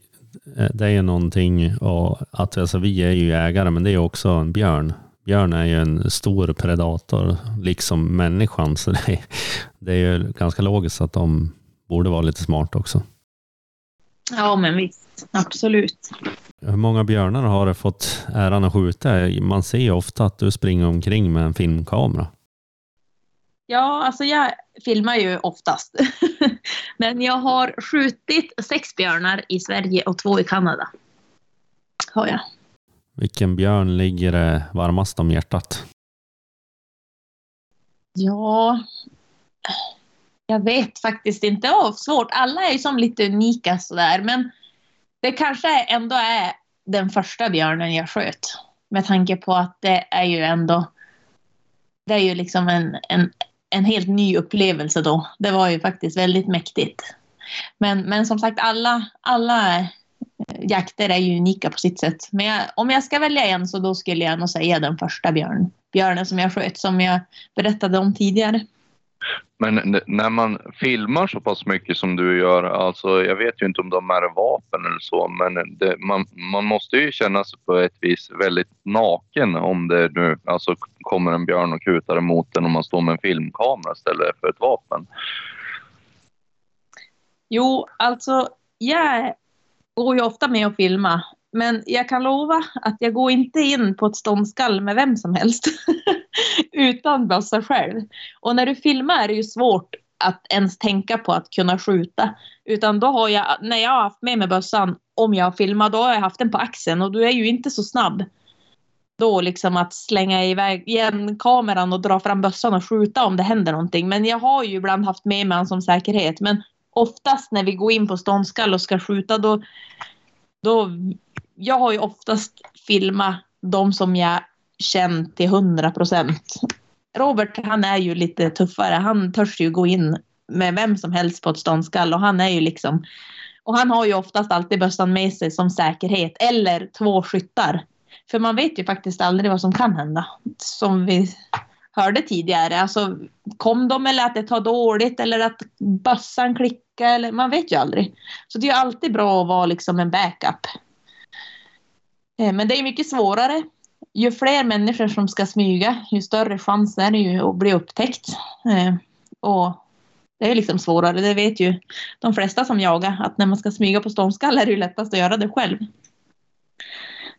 eh, det är någonting och att alltså, vi är ju jägare, men det är också en björn. Björn är ju en stor predator, liksom människan, så det är, det är ju ganska logiskt att de borde vara lite smarta också. Ja, men visst. Absolut. Hur många björnar har du fått äran att skjuta? Man ser ju ofta att du springer omkring med en filmkamera. Ja, alltså jag filmar ju oftast. Men jag har skjutit sex björnar i Sverige och två i Kanada. Har jag. Vilken björn ligger det varmast om hjärtat? Ja, jag vet faktiskt inte. Oh, svårt. Alla är ju som lite unika sådär. Men det kanske ändå är den första björnen jag sköt. Med tanke på att det är ju ändå det är ju liksom en, en, en helt ny upplevelse då. Det var ju faktiskt väldigt mäktigt. Men, men som sagt, alla, alla eh, jakter är ju unika på sitt sätt. Men jag, om jag ska välja en så då skulle jag nog säga den första björn, björnen som jag sköt, som jag berättade om tidigare. Men när man filmar så pass mycket som du gör, alltså jag vet ju inte om de är vapen eller så, men det, man, man måste ju känna sig på ett vis väldigt naken om det nu alltså kommer en björn och kutar emot en och man står med en filmkamera istället för ett vapen. Jo, alltså jag går ju ofta med och filma men jag kan lova att jag går inte in på ett ståndskall med vem som helst. Utan bössa själv. Och när du filmar är det ju svårt att ens tänka på att kunna skjuta. Utan då har jag, när jag har haft med mig bössan, om jag har filmat, då har jag haft den på axeln och du är ju inte så snabb. Då liksom att slänga iväg igen kameran och dra fram bössan och skjuta om det händer någonting. Men jag har ju ibland haft med mig den som säkerhet. Men oftast när vi går in på ståndskall och ska skjuta då, då jag har ju oftast filmat de som jag känt till hundra procent. Robert han är ju lite tuffare. Han törs ju gå in med vem som helst på ett ståndskall och han är ju liksom och han har ju oftast alltid bössan med sig som säkerhet eller två skyttar. För man vet ju faktiskt aldrig vad som kan hända. Som vi hörde tidigare. Alltså, kom de eller att det tar dåligt eller att bössan klickar. Eller, man vet ju aldrig. Så det är alltid bra att vara liksom en backup. Eh, men det är mycket svårare. Ju fler människor som ska smyga, ju större chans är det ju att bli upptäckt. Eh, och det är liksom svårare, det vet ju de flesta som jagar, att när man ska smyga på ståndskall är det ju lättast att göra det själv.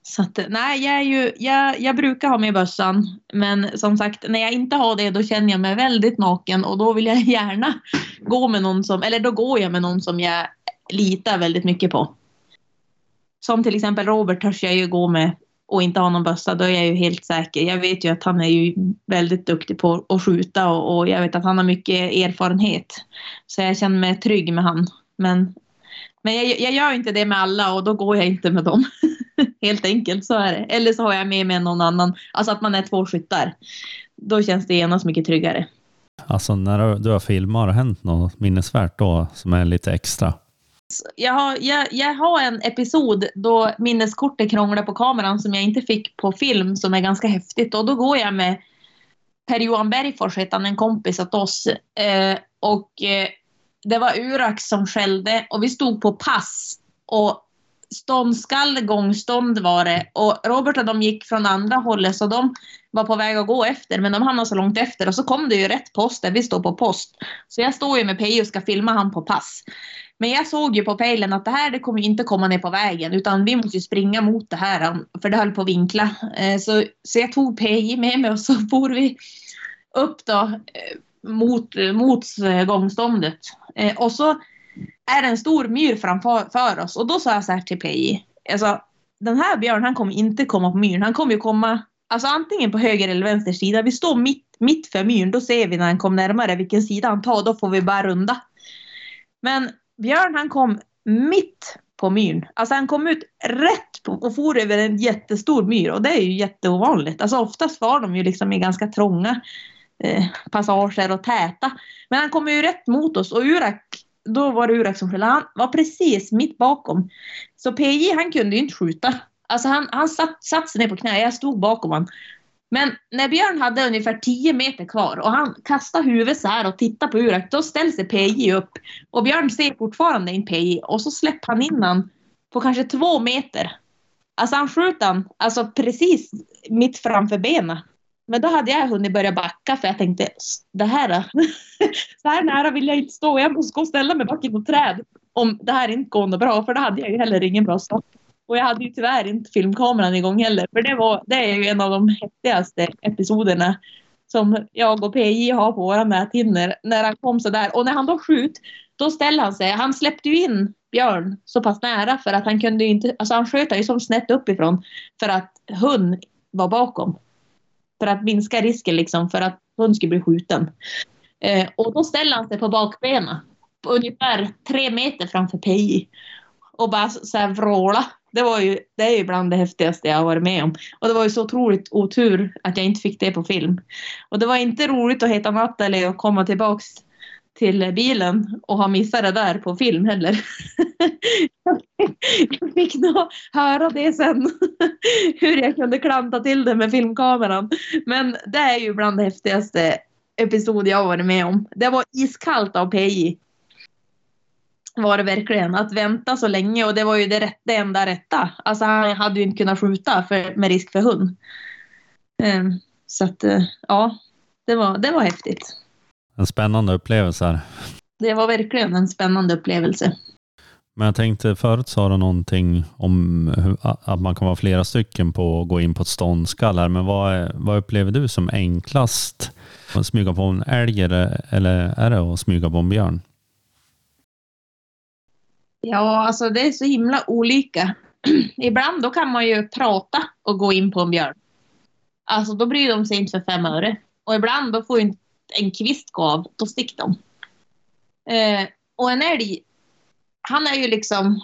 Så att, nej, jag, är ju, jag, jag brukar ha med bössan, men som sagt, när jag inte har det, då känner jag mig väldigt naken och då vill jag gärna gå med någon som, eller då går jag med någon som jag litar väldigt mycket på. Som till exempel Robert törs jag ju gå med och inte ha någon bössa, då är jag ju helt säker. Jag vet ju att han är ju väldigt duktig på att skjuta och, och jag vet att han har mycket erfarenhet. Så jag känner mig trygg med han. Men, men jag, jag gör inte det med alla och då går jag inte med dem. helt enkelt, så är det. Eller så har jag med mig någon annan, alltså att man är två skyttar. Då känns det genast mycket tryggare. Alltså när du har filmat, har det hänt något minnesvärt då som är lite extra? Jag har, jag, jag har en episod då minneskortet krånglar på kameran som jag inte fick på film som är ganska häftigt. Och då går jag med Per-Johan Bergfors, heter han, en kompis åt oss. Eh, och eh, det var Urax som skällde och vi stod på pass. Och ståndskall, gångstånd var det. Och Robert och de gick från andra hållet så de var på väg att gå efter men de hamnade så långt efter och så kom det ju rätt post där vi står på post. Så jag står ju med Pejo och ska filma han på pass. Men jag såg ju på pejlen att det här det kommer inte komma ner på vägen utan vi måste springa mot det här um, för det höll på att vinkla. Eh, så, så jag tog PJ med mig och så for vi upp då eh, mot, mot eh, gångståndet. Och så är det en stor myr framför oss och då sa jag så här till PJ. Alltså, den här björnen han kommer inte komma på myren. Han kommer ju komma alltså antingen på höger eller vänster sida. Vi står mitt, mitt för myren. Då ser vi när han kommer närmare vilken sida han tar. Då får vi bara runda. Men Björn han kom mitt på myren. Alltså han kom ut rätt på och for över en jättestor myr och det är ju jätteovanligt. Alltså oftast var de ju liksom i ganska trånga eh, passager och täta. Men han kom ju rätt mot oss och Urak, då var det Urak som skällde. Han var precis mitt bakom. Så PJ han kunde ju inte skjuta. Alltså han, han satt, satt sig ner på knä, jag stod bakom honom. Men när Björn hade ungefär 10 meter kvar och han kastade huvudet så här och tittade på Urak, då ställer sig PJ upp. Och Björn ser fortfarande in PJ och så släpper han in han på kanske två meter. Alltså han skjuter han alltså precis mitt framför benen. Men då hade jag hunnit börja backa för jag tänkte, det här så här nära vill jag inte stå. Jag måste gå och ställa mig bakom ett träd om det här inte går något bra. För då hade jag ju heller ingen bra start. Och jag hade ju tyvärr inte filmkameran igång heller. För det, var, det är ju en av de häftigaste episoderna som jag och PJ har på våra näthinnor. När han kom så där. Och när han då skjut, då ställer han sig. Han släppte ju in Björn så pass nära för att han kunde ju inte, alltså han sköt ju som snett uppifrån för att hund var bakom. För att minska risken liksom för att hund skulle bli skjuten. Eh, och då ställer han sig på bakbenen på ungefär tre meter framför PJ och bara så här vråla det, var ju, det är ju bland det häftigaste jag har varit med om. Och det var ju så otroligt otur att jag inte fick det på film. Och det var inte roligt att heta Nathalie och komma tillbaks till bilen och ha missat det där på film heller. jag fick nog höra det sen, hur jag kunde klanta till det med filmkameran. Men det är ju bland det häftigaste episod jag har varit med om. Det var iskallt av PJ var det verkligen. Att vänta så länge och det var ju det, rätt, det enda rätta. Alltså han hade ju inte kunnat skjuta för, med risk för hund. Um, så att uh, ja, det var, det var häftigt. En spännande upplevelse här. Det var verkligen en spännande upplevelse. Men jag tänkte förut sa du någonting om hur, att man kan vara flera stycken på att gå in på ett ståndskall här. Men vad, vad upplever du som enklast? Att smyga på en älg eller är det att smyga på en björn? Ja, alltså det är så himla olika. Ibland då kan man ju prata och gå in på en björn. Alltså då bryr de sig inte för fem öre. Och ibland då får inte en kvist gå av, då sticker de. Eh, och en älg, han är ju liksom...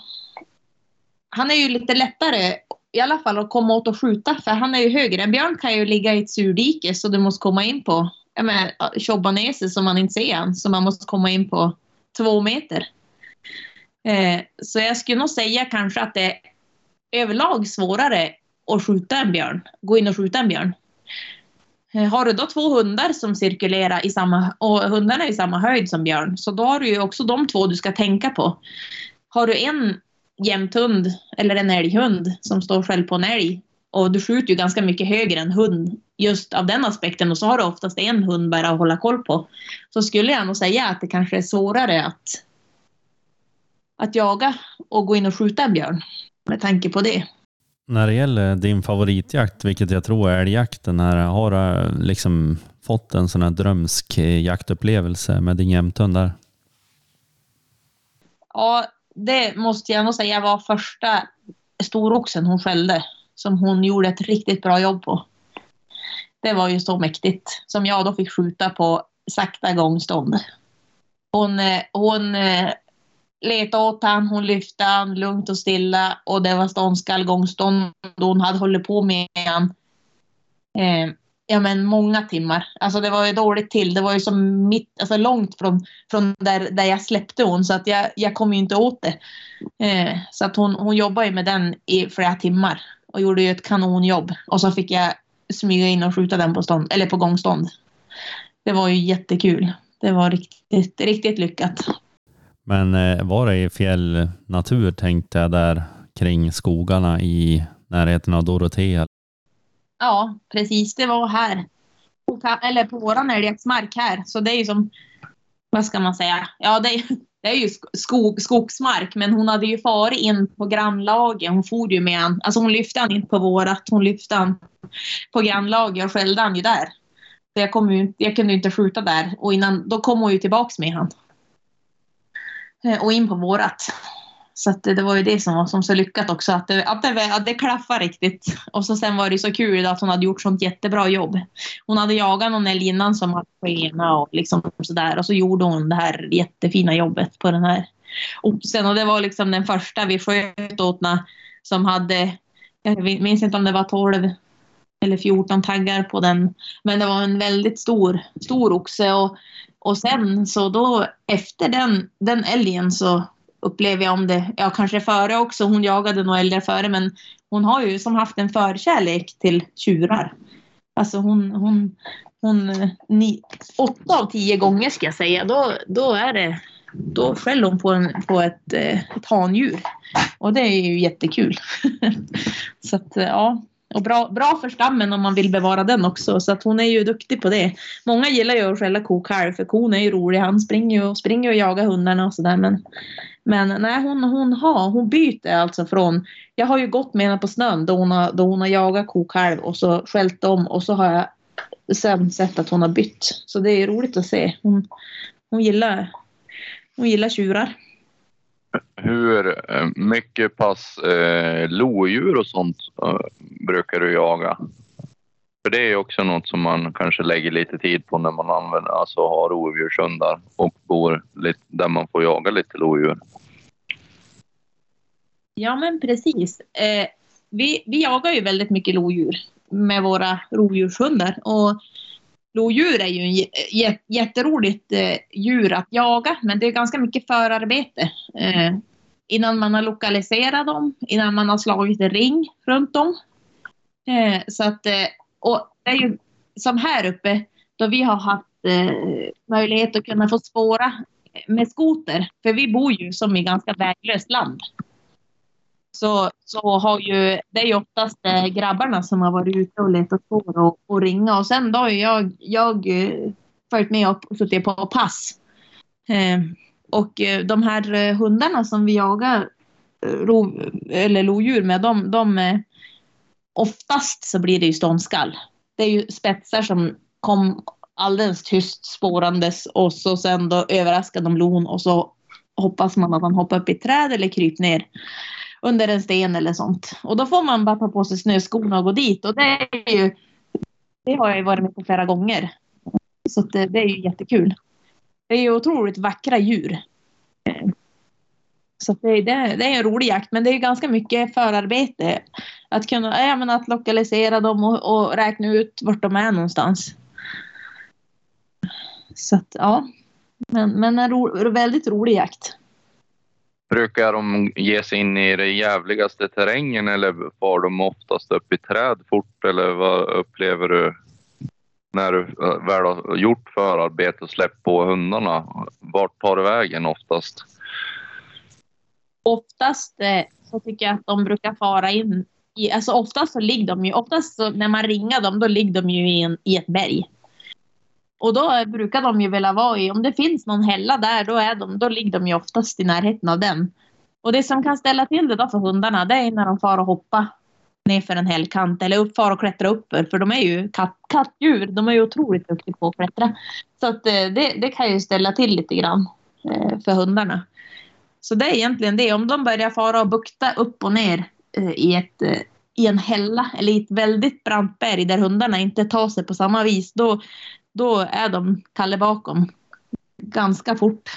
Han är ju lite lättare i alla fall att komma åt och skjuta, för han är ju högre. En björn kan ju ligga i ett surdike så du måste komma in på, jag menar, Tjobanese som man inte ser än, så man måste komma in på två meter. Eh, så jag skulle nog säga kanske att det är överlag svårare att skjuta en björn, gå in och skjuta en björn. Eh, har du då två hundar som cirkulerar i samma, och hundarna är i samma höjd som björn, så då har du ju också de två du ska tänka på. Har du en jämthund eller en älghund som står själv på en älg och du skjuter ju ganska mycket högre än hund just av den aspekten och så har du oftast en hund bara att hålla koll på. Så skulle jag nog säga att det kanske är svårare att att jaga och gå in och skjuta en björn med tanke på det. När det gäller din favoritjakt, vilket jag tror är älgjakten, här, har du liksom fått en sån här drömsk jaktupplevelse med din jämthund där? Ja, det måste jag nog säga var första storoxen hon skällde, som hon gjorde ett riktigt bra jobb på. Det var ju så mäktigt, som jag då fick skjuta på sakta gångstånd. Hon, eh, hon Leta åt han, hon lyfte han lugnt och stilla och det var ståndskall gångstånd och hon hade hållit på med han eh, ja, men många timmar. Alltså det var ju dåligt till. Det var ju som mitt, alltså långt från, från där, där jag släppte hon så att jag, jag kom ju inte åt det. Eh, så att hon, hon jobbade ju med den i flera timmar och gjorde ju ett kanonjobb och så fick jag smyga in och skjuta den på, stånd, eller på gångstånd. Det var ju jättekul. Det var riktigt, riktigt lyckat. Men eh, var det i fjällnatur tänkte jag där kring skogarna i närheten av Dorotea? Ja, precis. Det var här. Eller på våran älgjaktsmark här. Så det är ju som, vad ska man säga? Ja, det är, det är ju skog, skogsmark, men hon hade ju farit in på grannlaget. Hon for ju med han. Alltså hon lyfte han inte på vårat, hon lyfte han på grannlaget och skällde han ju där. Så jag, kom ju, jag kunde ju inte skjuta där och innan, då kom hon ju tillbaks med han. Eh, och in på vårat. Så att det var ju det som var som så lyckat också, att det, att det, att det klaffade riktigt. Och så sen var det så kul att hon hade gjort sånt jättebra jobb. Hon hade jagat någon älg innan som hade skena och liksom sådär. Och så gjorde hon det här jättefina jobbet på den här oxen och det var liksom den första vi sköt åt som hade, jag minns inte om det var 12 eller 14 taggar på den. Men det var en väldigt stor, stor oxe och, och sen så då efter den, den älgen så upplever jag om det, ja kanske före också, hon jagade nog älgar före men hon har ju som haft en förkärlek till tjurar. Alltså hon, hon, hon eh, ni, åtta av tio gånger ska jag säga, då, då är det då skäller hon på, en, på ett, eh, ett handjur. Och det är ju jättekul. så att eh, ja, och bra, bra för stammen om man vill bevara den också. Så att hon är ju duktig på det. Många gillar ju att skälla kokalv för kon är ju rolig. Han springer ju och, springer och jagar hundarna och sådär. Men, men nej, hon, hon, har, hon byter alltså från... Jag har ju gått med henne på snön då hon har, då hon har jagat kokalv och så skällt dem. och så har jag sen sett att hon har bytt. Så det är roligt att se. Hon, hon, gillar, hon gillar tjurar. Hur eh, mycket pass eh, lodjur och sånt eh, brukar du jaga? För det är också något som man kanske lägger lite tid på när man använder, alltså har rovdjurshundar och bor lite, där man får jaga lite lodjur. Ja men precis. Eh, vi, vi jagar ju väldigt mycket lodjur med våra rovdjurshundar och lodjur är ju en jätteroligt eh, djur att jaga men det är ganska mycket förarbete. Eh, innan man har lokaliserat dem, innan man har slagit en ring runt dem. Eh, så att, och det är ju som här uppe, då vi har haft möjlighet att kunna få spåra med skoter, för vi bor ju som i ganska väglöst land. Så, så har ju, det är ju oftast eh, grabbarna som har varit ute och letat spår och, och ringa och sen då har jag, jag eh, följt med och suttit på pass. Eh, och eh, de här hundarna som vi jagar ro, eller lodjur med, de, de oftast så blir det ju ståndskall. Det är ju spetsar som kom alldeles tyst spårandes och så sen då överraskar de lon och så hoppas man att han hoppar upp i träd eller kryper ner under en sten eller sånt. Och då får man bara ta på sig snöskorna och gå dit och det är ju det har jag ju varit med på flera gånger. Så det, det är ju jättekul. Det är ju otroligt vackra djur. Så det, det, det, är en rolig jakt, men det är ganska mycket förarbete. Att kunna ja, men att lokalisera dem och, och räkna ut vart de är någonstans. Så att, ja. Men, men en ro, väldigt rolig jakt. Brukar de ge sig in i den jävligaste terrängen eller far de oftast upp i träd fort eller vad upplever du när du eh, väl har gjort förarbete och släppt på hundarna? Vart tar det vägen oftast? Oftast eh, så tycker jag att de brukar fara in i, alltså oftast så ligger de ju, oftast så när man ringer dem då ligger de ju i, en, i ett berg. Och då brukar de ju vilja vara i, om det finns någon hälla där, då, är de, då ligger de ju oftast i närheten av den. Och det som kan ställa till det då för hundarna, det är när de far och hoppar nerför en hällkant eller upp, far och klättra uppför. För de är ju katt, kattdjur, de är ju otroligt duktiga på att klättra. Så att eh, det, det kan ju ställa till lite grann eh, för hundarna. Så det är egentligen det. Om de börjar fara och bukta upp och ner eh, i, ett, i en hälla eller i ett väldigt brant berg där hundarna inte tar sig på samma vis, då, då är de Kalle bakom ganska fort.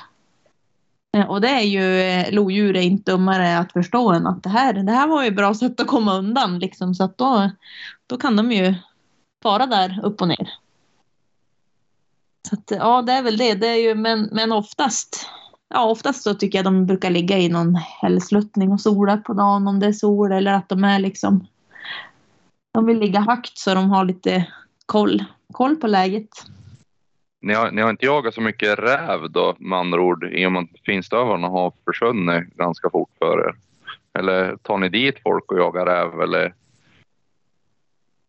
Eh, och det är ju, eh, lodjur är inte dummare att förstå än att det här, det här var ju ett bra sätt att komma undan liksom. Så att då, då kan de ju fara där upp och ner. Så att, ja, det är väl det. det är ju, men, men oftast, ja, oftast så tycker jag de brukar ligga i någon hällsluttning och sola på dagen om det är sol eller att de är liksom, de vill ligga högt så de har lite koll, koll på läget. Ni har, ni har inte jagat så mycket räv då med andra ord i och med att finstövarna har försvunnit ganska fort för er? Eller tar ni dit folk och jagar räv eller?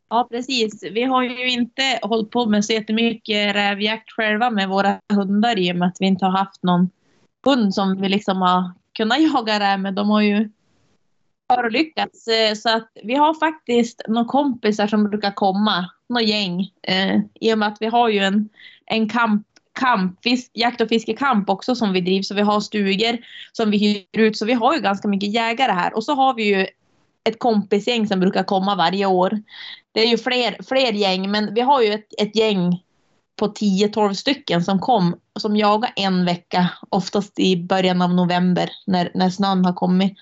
Ja precis. Vi har ju inte hållit på med så jättemycket rävjakt själva med våra hundar i och med att vi inte har haft någon hund som vi liksom har kunnat jaga räv med. De har ju förolyckats. Så att vi har faktiskt några kompisar som brukar komma, något gäng. Eh, I och med att vi har ju en en kamp, kamp fisk, jakt och fiskekamp också som vi driver. Så vi har stugor som vi hyr ut. Så vi har ju ganska mycket jägare här. Och så har vi ju ett kompisgäng som brukar komma varje år. Det är ju fler, fler gäng, men vi har ju ett, ett gäng på 10-12 stycken som kom, som jagade en vecka, oftast i början av november när, när snön har kommit.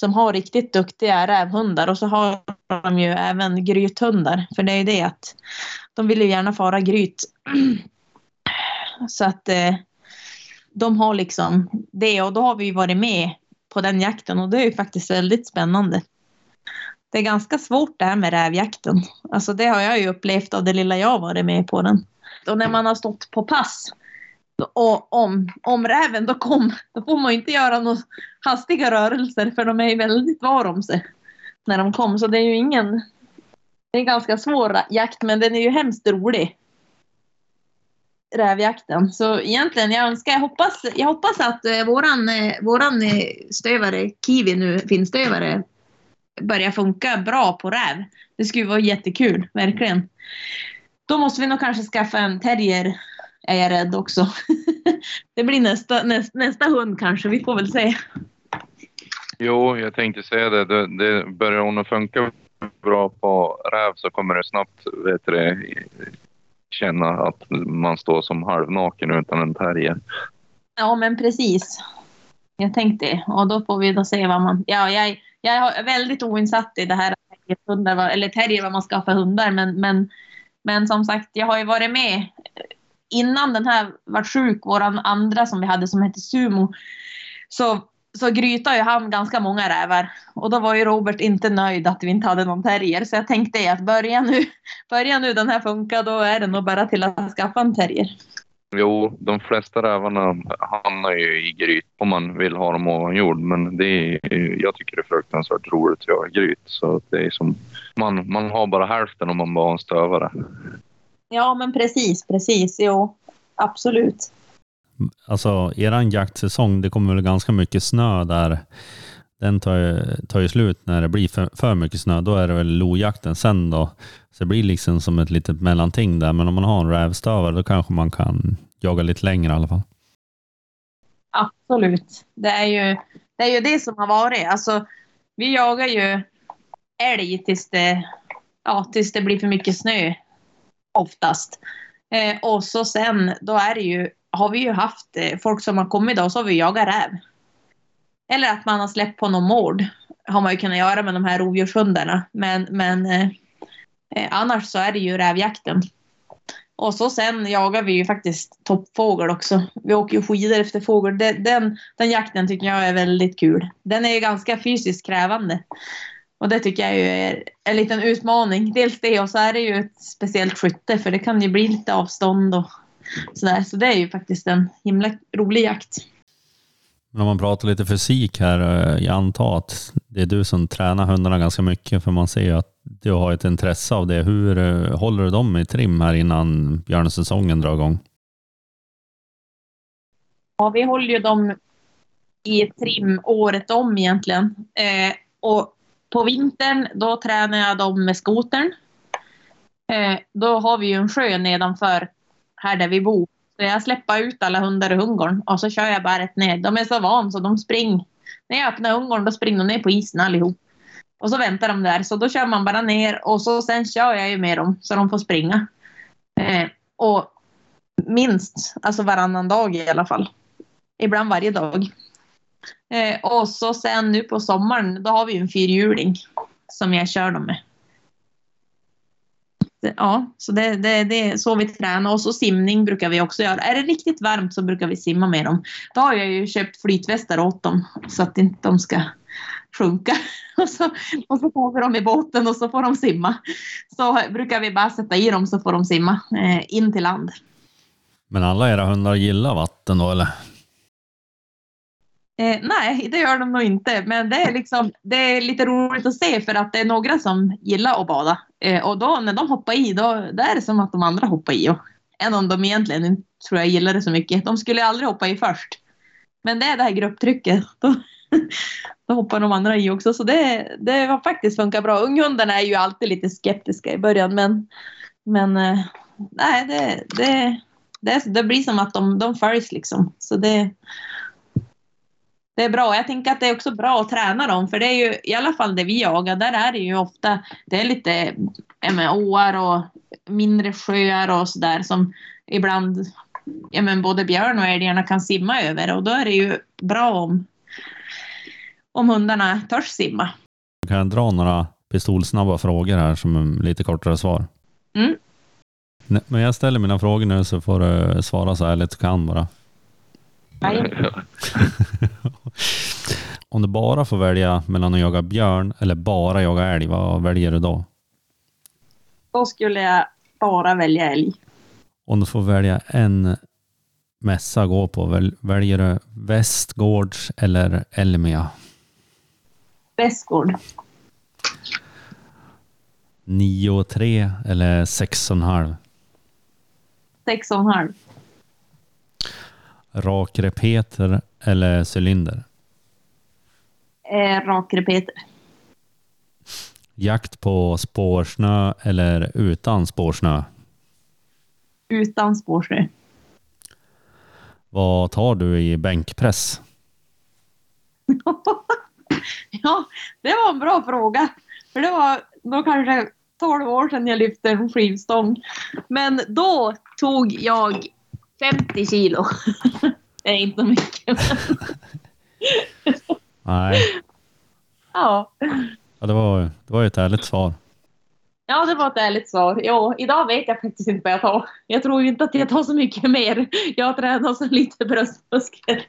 Som har riktigt duktiga rävhundar och så har de ju även grythundar. För det är ju det att de vill ju gärna fara gryt. Så att eh, de har liksom det och då har vi ju varit med på den jakten och det är ju faktiskt väldigt spännande. Det är ganska svårt det här med rävjakten. Alltså det har jag ju upplevt av det lilla jag varit med på den. Och när man har stått på pass och om, om räven då kom, då får man ju inte göra några hastiga rörelser för de är ju väldigt var om sig när de kom. Så det är ju ingen, det är en ganska svår jakt men den är ju hemskt rolig rävjakten. Så egentligen, jag önskar, jag hoppas, jag hoppas att eh, våran, eh, våran eh, stövare, Kiwi nu, finstövare, börjar funka bra på räv. Det skulle vara jättekul, verkligen. Då måste vi nog kanske skaffa en terrier, är jag rädd också. det blir nästa, nästa, nästa hund kanske, vi får väl se. Jo, jag tänkte säga det. det, det börjar hon att funka bra på räv så kommer det snabbt vet du, känna att man står som halvnaken utan en terrier. Ja, men precis. Jag tänkte och då får vi då se vad man... Ja, jag, jag är väldigt oinsatt i det här hundar, eller terrier, vad man ska ha för hundar, men, men, men som sagt, jag har ju varit med innan den här var sjuk, våran andra som vi hade som hette Sumo, så så grytade ju han ganska många rävar. Och då var ju Robert inte nöjd att vi inte hade någon terrier. Så jag tänkte att börja nu, börja nu den här funkar, då är det nog bara till att skaffa en terrier. Jo, de flesta rävarna hamnar ju i gryt om man vill ha dem ovan jord. Men det är, jag tycker det är fruktansvärt roligt att göra gryt. Så det är som, man, man har bara hälften om man bara har en stövare. Ja, men precis, precis. Jo, absolut. Alltså, eran jaktsäsong, det kommer väl ganska mycket snö där. Den tar ju, tar ju slut när det blir för, för mycket snö. Då är det väl lojakten sen då. Så det blir liksom som ett litet mellanting där. Men om man har en rävstövare då kanske man kan jaga lite längre i alla fall. Absolut. Det är ju det, är ju det som har varit. Alltså, vi jagar ju älg tills det, ja, tills det blir för mycket snö. Oftast. Eh, och så sen, då är det ju har vi ju haft eh, folk som har kommit idag och så har vi jagat räv. Eller att man har släppt på någon mord. Har man ju kunnat göra med de här rovdjurshundarna. Men, men eh, eh, annars så är det ju rävjakten. Och så sen jagar vi ju faktiskt toppfågel också. Vi åker ju skidor efter fågel. Den, den, den, jakten tycker jag är väldigt kul. Den är ju ganska fysiskt krävande. Och det tycker jag är en liten utmaning. Dels det och så är det ju ett speciellt skytte för det kan ju bli lite avstånd och sådär. Så det är ju faktiskt en himla rolig jakt. Men om man pratar lite fysik här, eh, jag antar att det är du som tränar hundarna ganska mycket, för man ser ju att du har ett intresse av det. Hur eh, håller du dem i trim här innan björnsäsongen drar igång? Ja, vi håller ju dem i trim året om egentligen. Eh, och på vintern, då tränar jag dem med skotern. Eh, då har vi ju en sjö nedanför här där vi bor. Så jag släpper ut alla hundar i hundgården och så kör jag bäret ner. De är så van så de springer. När jag öppnar hundgården då springer de ner på isen allihop. Och så väntar de där. Så då kör man bara ner och så sen kör jag ju med dem så de får springa. Eh, och minst, alltså varannan dag i alla fall. Ibland varje dag. Eh, och så sen nu på sommaren, då har vi en fyrhjuling som jag kör dem med ja, så det, det, det är så vi tränar. Och så simning brukar vi också göra. Är det riktigt varmt så brukar vi simma med dem. Då har jag ju köpt flytvästar åt dem så att inte de ska sjunka. Och så, och så får vi dem i båten och så får de simma. Så brukar vi bara sätta i dem så får de simma eh, in till land. Men alla era hundar gillar vatten då eller? Eh, nej, det gör de nog inte. Men det är, liksom, det är lite roligt att se för att det är några som gillar att bada. Eh, och då när de hoppar i, då, det är det som att de andra hoppar i. Och, än om de egentligen inte tror jag gillar det så mycket. De skulle aldrig hoppa i först. Men det är det här grupptrycket. Då, då hoppar de andra i också. Så det, det har faktiskt funkat bra. Unghundarna är ju alltid lite skeptiska i början. Men, men eh, nej, det, det, det, det blir som att de, de följs liksom. Så det, det är bra. Jag tänker att det är också bra att träna dem, för det är ju i alla fall det vi jagar, där är det ju ofta, det är lite åar och mindre sjöar och sådär som ibland ja, men både björn och älgarna kan simma över och då är det ju bra om, om hundarna törs simma. Kan jag dra några pistolsnabba frågor här som lite kortare svar? Mm. Men jag ställer mina frågor nu så får du svara så ärligt du kan bara. Nej. Om du bara får välja mellan att jaga björn eller bara jaga älg, vad väljer du då? Då skulle jag bara välja älg. Om du får välja en mässa att gå på, väl, väljer du Västgårds eller Elmia? Västgård. 9 och 3 eller 6,5? Sex och en halv. Rakrepeter eller cylinder? Eh, Rakrepeter. Jakt på spårsnö eller utan spårsnö? Utan spårsnö. Vad tar du i bänkpress? ja, det var en bra fråga. För det var då kanske 12 år sedan jag lyfte en skivstång. Men då tog jag 50 kilo. det är inte mycket. Nej, ja. ja, det, var, det var ju ett ärligt svar. ja, det var ett ärligt svar. Jo, idag vet jag faktiskt inte vad jag tar. Jag tror inte att jag tar så mycket mer. Jag tränar så lite bröstmuskler.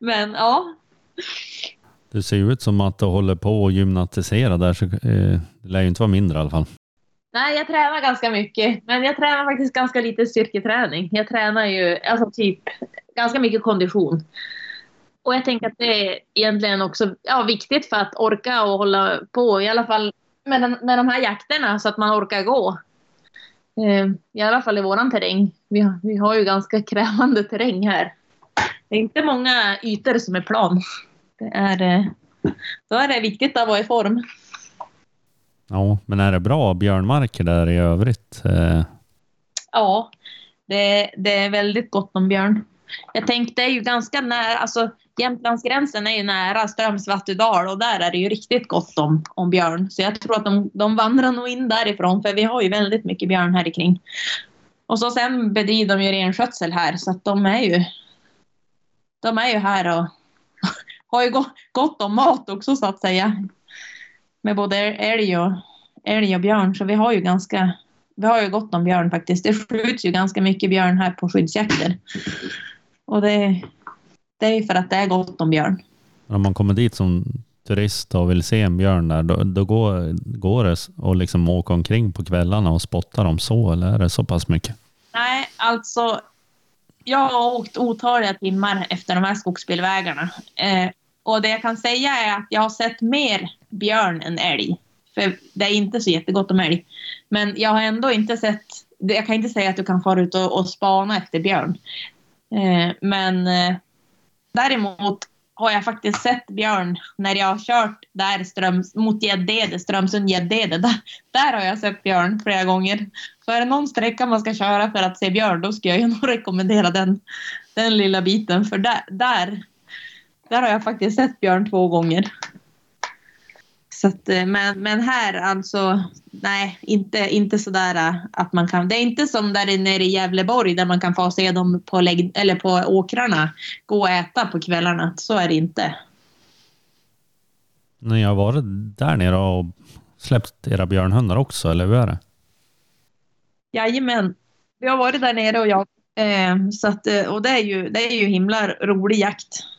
Men ja, Det ser ju ut som att du håller på att gymnastisera där, så eh, det lär ju inte vara mindre i alla fall. Nej, jag tränar ganska mycket. Men jag tränar faktiskt ganska lite styrketräning. Jag tränar ju alltså typ ganska mycket kondition. Och jag tänker att det är egentligen också ja, viktigt för att orka och hålla på, i alla fall med, den, med de här jakterna, så att man orkar gå. Eh, I alla fall i våran terräng. Vi har, vi har ju ganska krävande terräng här. Det är inte många ytor som är plan. Det är, eh, då är det viktigt att vara i form. Ja, men är det bra björnmarker där i övrigt? Eh, ja, det, det är väldigt gott om björn. Jag tänkte det är ju ganska nära, alltså Jämtlandsgränsen är ju nära Strömsvattudal och där är det ju riktigt gott om, om björn. Så jag tror att de, de vandrar nog in därifrån för vi har ju väldigt mycket björn här kring. Och så sen bedriver de ju renskötsel här så att de är ju de är ju här och har ju gott om mat också så att säga. Med både älg och, älg och björn så vi har ju ganska vi har ju gott om björn faktiskt. Det skjuts ju ganska mycket björn här på skyddsjakter. Och det, det är ju för att det är gott om björn. om man kommer dit som turist och vill se en björn där, då, då går, går det att liksom åka omkring på kvällarna och spotta dem så, eller är det så pass mycket? Nej, alltså. Jag har åkt otaliga timmar efter de här skogsbilvägarna. Eh, och det jag kan säga är att jag har sett mer björn än älg. För det är inte så jättegott om älg. Men jag har ändå inte sett... Jag kan inte säga att du kan fara ut och, och spana efter björn. Eh, men eh, däremot har jag faktiskt sett björn när jag har kört där ströms, mot Gäddede, Strömsund Gäddede. Där, där har jag sett björn flera gånger. Så är det någon sträcka man ska köra för att se björn, då ska jag nog rekommendera den, den lilla biten. För där, där, där har jag faktiskt sett björn två gånger. Så att, eh, men, men här alltså, nej, inte, inte sådär eh, att man kan. Det är inte som där nere i Gävleborg där man kan få se dem på, lägg, eller på åkrarna gå och äta på kvällarna. Så är det inte. Ni har varit där nere och släppt era björnhundar också, eller hur är det? Jajamän. Vi har varit där nere och jag. Eh, så att, eh, och det är, ju, det är ju himla rolig jakt.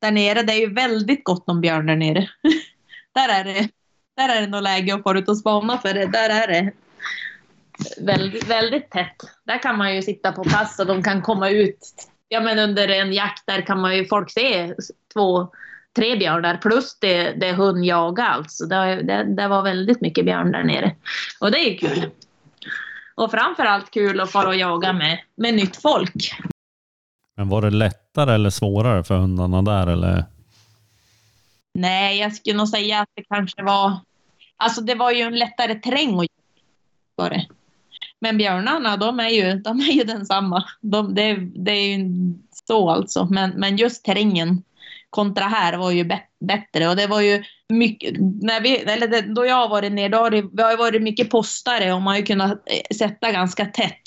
Där nere, det är ju väldigt gott om björn där nere. där är det, där är det nog läge att få ut och spana för det. Där är det väldigt, väldigt tätt. Där kan man ju sitta på pass och de kan komma ut. Ja men under en jakt där kan man ju folk se två, tre björnar plus det, det hund jagar alltså. Det, det, det var väldigt mycket björn där nere. Och det är ju kul. Och framförallt kul att fara och jaga med, med nytt folk. Men var det lättare eller svårare för hundarna där, eller? Nej, jag skulle nog säga att det kanske var... Alltså det var ju en lättare terräng att göra det. Men björnarna, de är ju, de är ju densamma. De, det, det är ju så alltså. Men, men just terrängen kontra här var ju bättre. Och det var ju mycket, när vi, eller det, då jag har varit ner, då har det, vi har ju varit mycket postare och man har ju kunnat eh, sätta ganska tätt.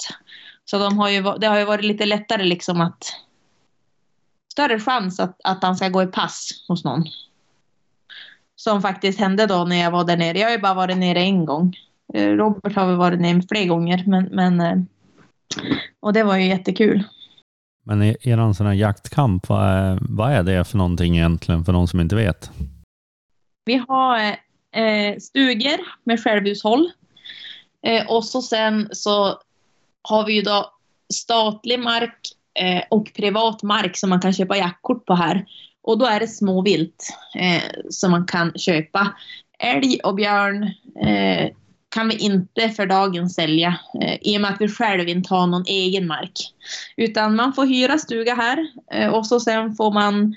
Så de har ju, det har ju varit lite lättare liksom att större chans att, att han ska gå i pass hos någon. Som faktiskt hände då när jag var där nere. Jag har ju bara varit nere en gång. Eh, Robert har väl varit nere fler gånger, men, men eh, och det var ju jättekul. Men er er sån här jaktkamp, vad är, vad är det för någonting egentligen för någon som inte vet? Vi har eh, stugor med självhushåll. Eh, och så sen så har vi ju då statlig mark eh, och privat mark som man kan köpa jaktkort på här. Och då är det småvilt eh, som man kan köpa. Älg och björn eh, kan vi inte för dagen sälja eh, i och med att vi själv inte har någon egen mark. Utan man får hyra stuga här eh, och så sen får man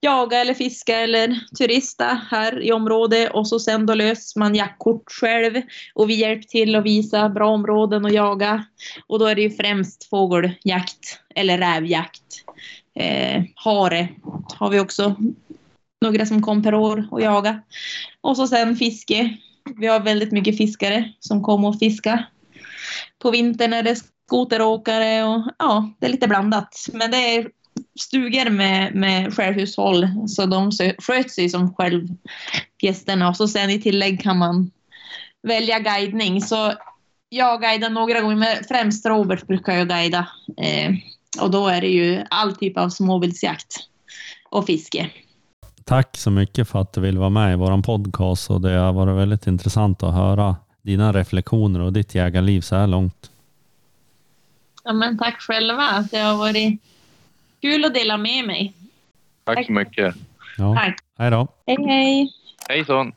jaga eller fiska eller turista här i området och så sen då löser man jaktkort själv och vi hjälper till att visa bra områden att jaga. Och då är det ju främst fågeljakt eller rävjakt. Eh, hare har vi också några som kom per år och jaga. Och så sen fiske. Vi har väldigt mycket fiskare som kommer och fiska. På vintern är det skoteråkare och ja, det är lite blandat. Men det är stugor med, med självhushåll så de sköter sig som själv gästerna och så sen i tillägg kan man välja guidning. Så jag guidar några gånger, men främst Robert brukar jag guida. Eh, och då är det ju all typ av småviltsjakt och fiske. Tack så mycket för att du vill vara med i vår podcast och det har varit väldigt intressant att höra dina reflektioner och ditt jägarliv så här långt. Ja, men tack själva. Det har varit kul att dela med mig. Tack så mycket. Ja. Tack. Hej då. Hej, hej. Hejsan!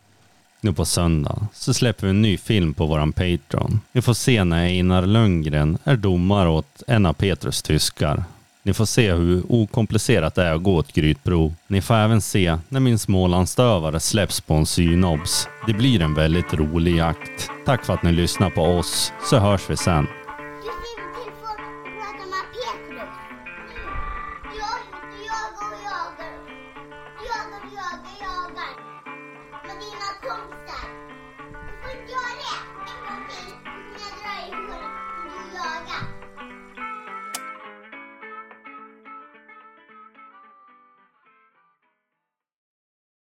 Nu på söndag så släpper vi en ny film på våran Patreon. Vi får se när Einar Lundgren är domare åt en av Petrus tyskar. Ni får se hur okomplicerat det är att gå ett grytprov. Ni får även se när min Smålandsstövare släpps på en synobs. Det blir en väldigt rolig jakt. Tack för att ni lyssnar på oss, så hörs vi sen.